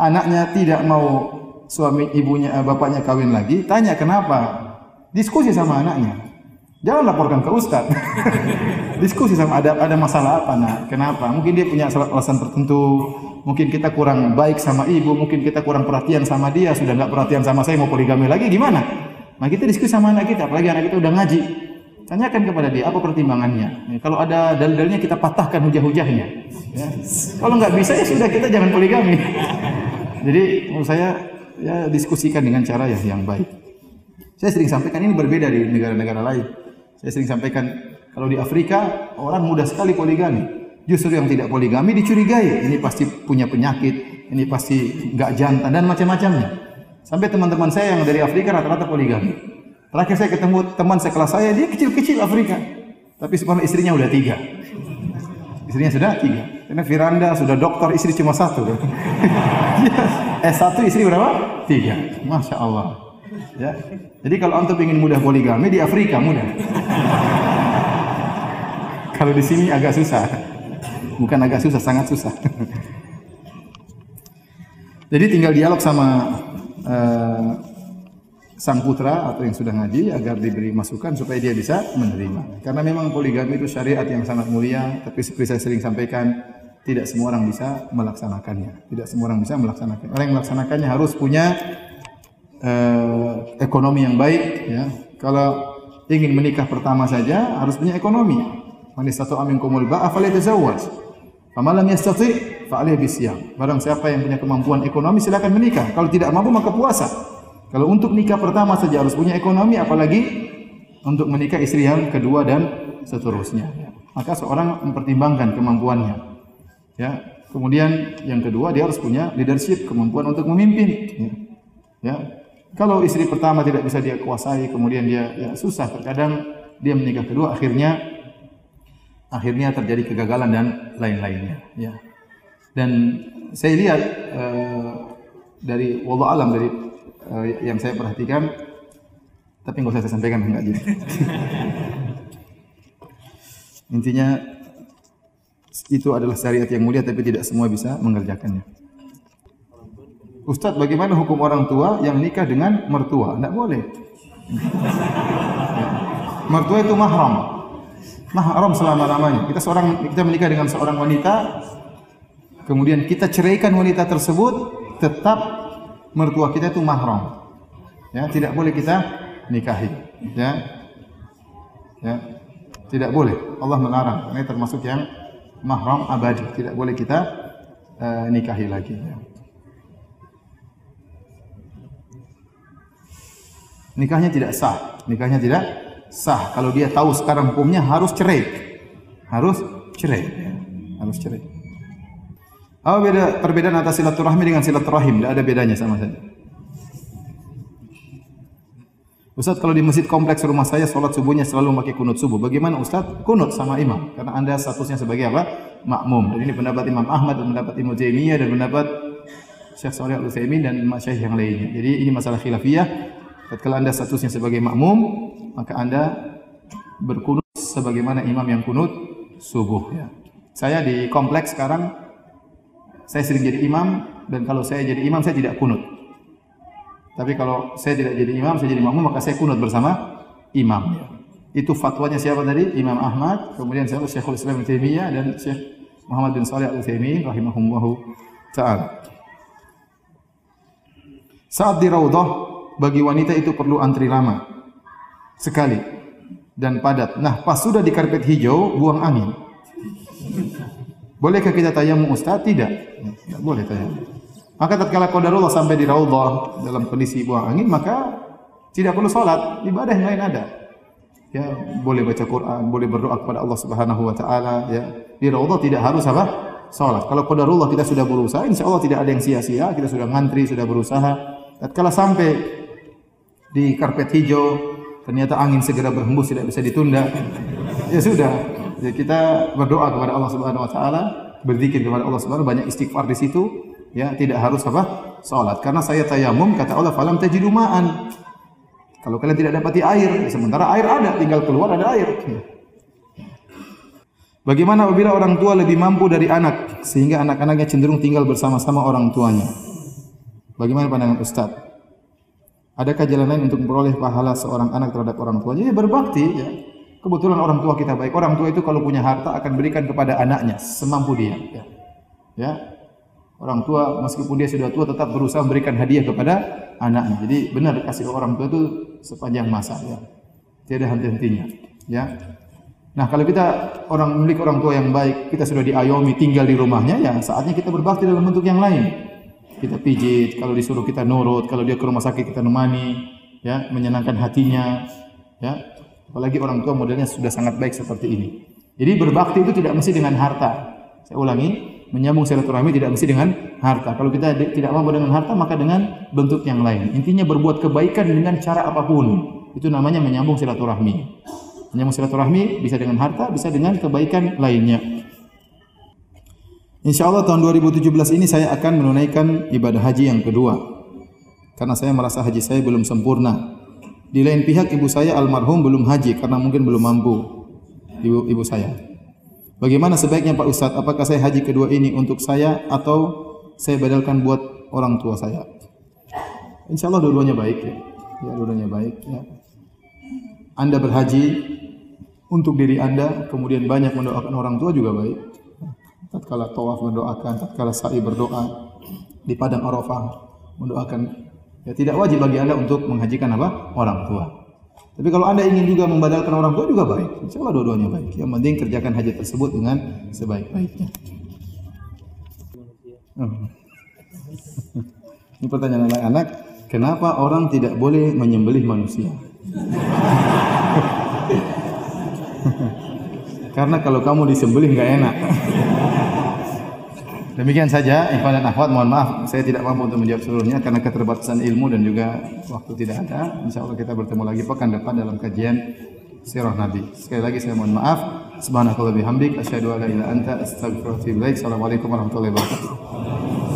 anaknya tidak mau suami ibunya eh, bapaknya kawin lagi, tanya kenapa? Diskusi sama anaknya. Jangan laporkan ke ustaz. (laughs) Diskusi sama ada ada masalah apa nak? Kenapa? Mungkin dia punya alasan tertentu. Mungkin kita kurang baik sama ibu, mungkin kita kurang perhatian sama dia, sudah nggak perhatian sama saya mau poligami lagi gimana? Nah kita diskusi sama anak kita, apalagi anak kita udah ngaji. Tanyakan kepada dia apa pertimbangannya. Ya, kalau ada dalil-dalilnya kita patahkan hujah-hujahnya. Ya. Kalau nggak bisa ya sudah kita jangan poligami. (laughs) Jadi menurut saya ya diskusikan dengan cara ya yang baik. Saya sering sampaikan ini berbeda di negara-negara lain. Saya sering sampaikan kalau di Afrika orang mudah sekali poligami. Justru yang tidak poligami dicurigai. Ini pasti punya penyakit, ini pasti nggak jantan dan macam-macamnya. Sampai teman-teman saya yang dari Afrika rata-rata poligami. Terakhir saya ketemu teman sekelas saya, dia kecil-kecil Afrika. Tapi sebenarnya istrinya udah tiga. Istrinya sudah tiga. Karena Firanda sudah dokter, istri cuma satu. (laughs) S1 istri berapa? Tiga. Masya Allah. Ya. Jadi kalau antum ingin mudah poligami di Afrika mudah. (laughs) kalau di sini agak susah. Bukan agak susah, sangat susah. (laughs) Jadi tinggal dialog sama uh, sang putra atau yang sudah ngaji agar diberi masukan supaya dia bisa menerima. Karena memang poligami itu syariat yang sangat mulia, tapi seperti saya sering sampaikan, tidak semua orang bisa melaksanakannya. Tidak semua orang bisa melaksanakannya. Orang yang melaksanakannya harus punya uh, ekonomi yang baik. Ya. Kalau ingin menikah pertama saja harus punya ekonomi. Man istata'a minkumul ba'a falyatazawwaj. Famalam yastati fa alaihi bisyam. Barang siapa yang punya kemampuan ekonomi silakan menikah. Kalau tidak mampu maka puasa. Kalau untuk nikah pertama saja harus punya ekonomi apalagi untuk menikah istri yang kedua dan seterusnya. Maka seorang mempertimbangkan kemampuannya. Ya. Kemudian yang kedua dia harus punya leadership, kemampuan untuk memimpin. Ya. ya. Kalau istri pertama tidak bisa dia kuasai, kemudian dia ya susah. Terkadang dia menikah kedua akhirnya akhirnya terjadi kegagalan dan lain-lainnya ya dan saya lihat uh, dari wallah alam dari uh, yang saya perhatikan tapi nggak usah saya sampaikan enggak jadi (laughs) intinya itu adalah syariat yang mulia tapi tidak semua bisa mengerjakannya Ustadz bagaimana hukum orang tua yang nikah dengan mertua? Tidak boleh. mertua itu mahram mahram selama-lamanya. Kita seorang kita menikah dengan seorang wanita, kemudian kita ceraikan wanita tersebut, tetap mertua kita itu mahram. Ya, tidak boleh kita nikahi. Ya. Ya. Tidak boleh. Allah melarang. Ini termasuk yang mahram abadi. Tidak boleh kita uh, nikahi lagi. Ya. Nikahnya tidak sah. Nikahnya tidak sah. Kalau dia tahu sekarang hukumnya harus cerai. Harus cerai. Ya. Harus cerai. Apa beda perbedaan antara silaturahmi dengan silaturahim? Tidak ada bedanya sama saja. Ustaz kalau di masjid kompleks rumah saya sholat subuhnya selalu memakai kunut subuh. Bagaimana Ustaz? Kunut sama imam. Karena anda statusnya sebagai apa? Makmum. Dan ini pendapat Imam Ahmad dan pendapat Imam Jaimiyah dan pendapat Syekh Saleh Al-Utsaimin dan Syekh yang lainnya. Jadi ini masalah khilafiyah. Kalau anda statusnya sebagai makmum, maka Anda berkunut sebagaimana imam yang kunut subuh ya. Saya di kompleks sekarang saya sering jadi imam dan kalau saya jadi imam saya tidak kunut. Tapi kalau saya tidak jadi imam, saya jadi makmum maka saya kunut bersama imam. Itu fatwanya siapa tadi? Imam Ahmad, kemudian siapa? Syekhul Islam Taimiyah dan Syekh Muhammad bin Shalih Al-Utsaimin rahimahullahu taala. Saat di raudhah bagi wanita itu perlu antri lama sekali dan padat. Nah, pas sudah di karpet hijau, buang angin. Bolehkah kita tayamum Ustaz? Tidak. Tidak boleh tayamum. Maka tatkala qadarullah sampai di raudhah dalam kondisi buang angin, maka tidak perlu salat, ibadah yang lain ada. Ya, boleh baca Quran, boleh berdoa kepada Allah Subhanahu wa taala, ya. Di raudhah tidak harus apa? Salat. Kalau qadarullah kita sudah berusaha, insya Allah tidak ada yang sia-sia, kita sudah ngantri, sudah berusaha. Tatkala sampai di karpet hijau, ternyata angin segera berhembus tidak bisa ditunda. Ya sudah, ya kita berdoa kepada Allah Subhanahu wa taala, berzikir kepada Allah Subhanahu banyak istighfar di situ, ya tidak harus apa? salat. Karena saya tayamum kata Allah falam tajidu ma'an. Kalau kalian tidak dapati air, sementara air ada, tinggal keluar ada air. Bagaimana apabila orang tua lebih mampu dari anak sehingga anak-anaknya cenderung tinggal bersama-sama orang tuanya? Bagaimana pandangan Ustaz? Adakah jalan lain untuk memperoleh pahala seorang anak terhadap orang tuanya? Ya berbakti ya. Kebetulan orang tua kita baik. Orang tua itu kalau punya harta akan berikan kepada anaknya semampu dia. Ya. ya. Orang tua meskipun dia sudah tua tetap berusaha memberikan hadiah kepada anaknya. Jadi benar kasih orang tua itu sepanjang masa ya. Tidak henti-hentinya. Ya. Nah, kalau kita orang milik orang tua yang baik, kita sudah diayomi tinggal di rumahnya, ya saatnya kita berbakti dalam bentuk yang lain. Kita pijit, kalau disuruh kita nurut, kalau dia ke rumah sakit kita nemani, ya, menyenangkan hatinya, ya. Apalagi orang tua modelnya sudah sangat baik seperti ini. Jadi berbakti itu tidak mesti dengan harta. Saya ulangi, menyambung silaturahmi tidak mesti dengan harta. Kalau kita tidak mampu dengan harta, maka dengan bentuk yang lain. Intinya berbuat kebaikan dengan cara apa pun. Itu namanya menyambung silaturahmi. Menyambung silaturahmi bisa dengan harta, bisa dengan kebaikan lainnya. Insya Allah tahun 2017 ini saya akan menunaikan ibadah haji yang kedua. Karena saya merasa haji saya belum sempurna. Di lain pihak ibu saya almarhum belum haji karena mungkin belum mampu. Ibu ibu saya. Bagaimana sebaiknya Pak Ustadz? Apakah saya haji kedua ini untuk saya atau saya badalkan buat orang tua saya? Insya Allah dua-duanya baik ya. Ya dua-duanya baik ya. Anda berhaji untuk diri Anda, kemudian banyak mendoakan orang tua juga baik. Tatkala tawaf mendoakan, tatkala sa'i berdoa di padang Arafah mendoakan. Ya tidak wajib bagi Anda untuk menghajikan apa? orang tua. Tapi kalau Anda ingin juga membadalkan orang tua juga baik. Insya Allah dua-duanya baik. Yang penting kerjakan haji tersebut dengan sebaik-baiknya. Oh. Ini pertanyaan anak-anak, kenapa orang tidak boleh menyembelih manusia? (laughs) Karena kalau kamu disembelih nggak enak. (laughs) Demikian saja, ikhwan dan akhwat, mohon maaf saya tidak mampu untuk menjawab seluruhnya karena keterbatasan ilmu dan juga waktu tidak ada. Insya Allah kita bertemu lagi pekan depan dalam kajian sirah Nabi. Sekali lagi saya mohon maaf. Subhanakallah bihamdik, asyhadu an anta. Assalamualaikum warahmatullahi wabarakatuh.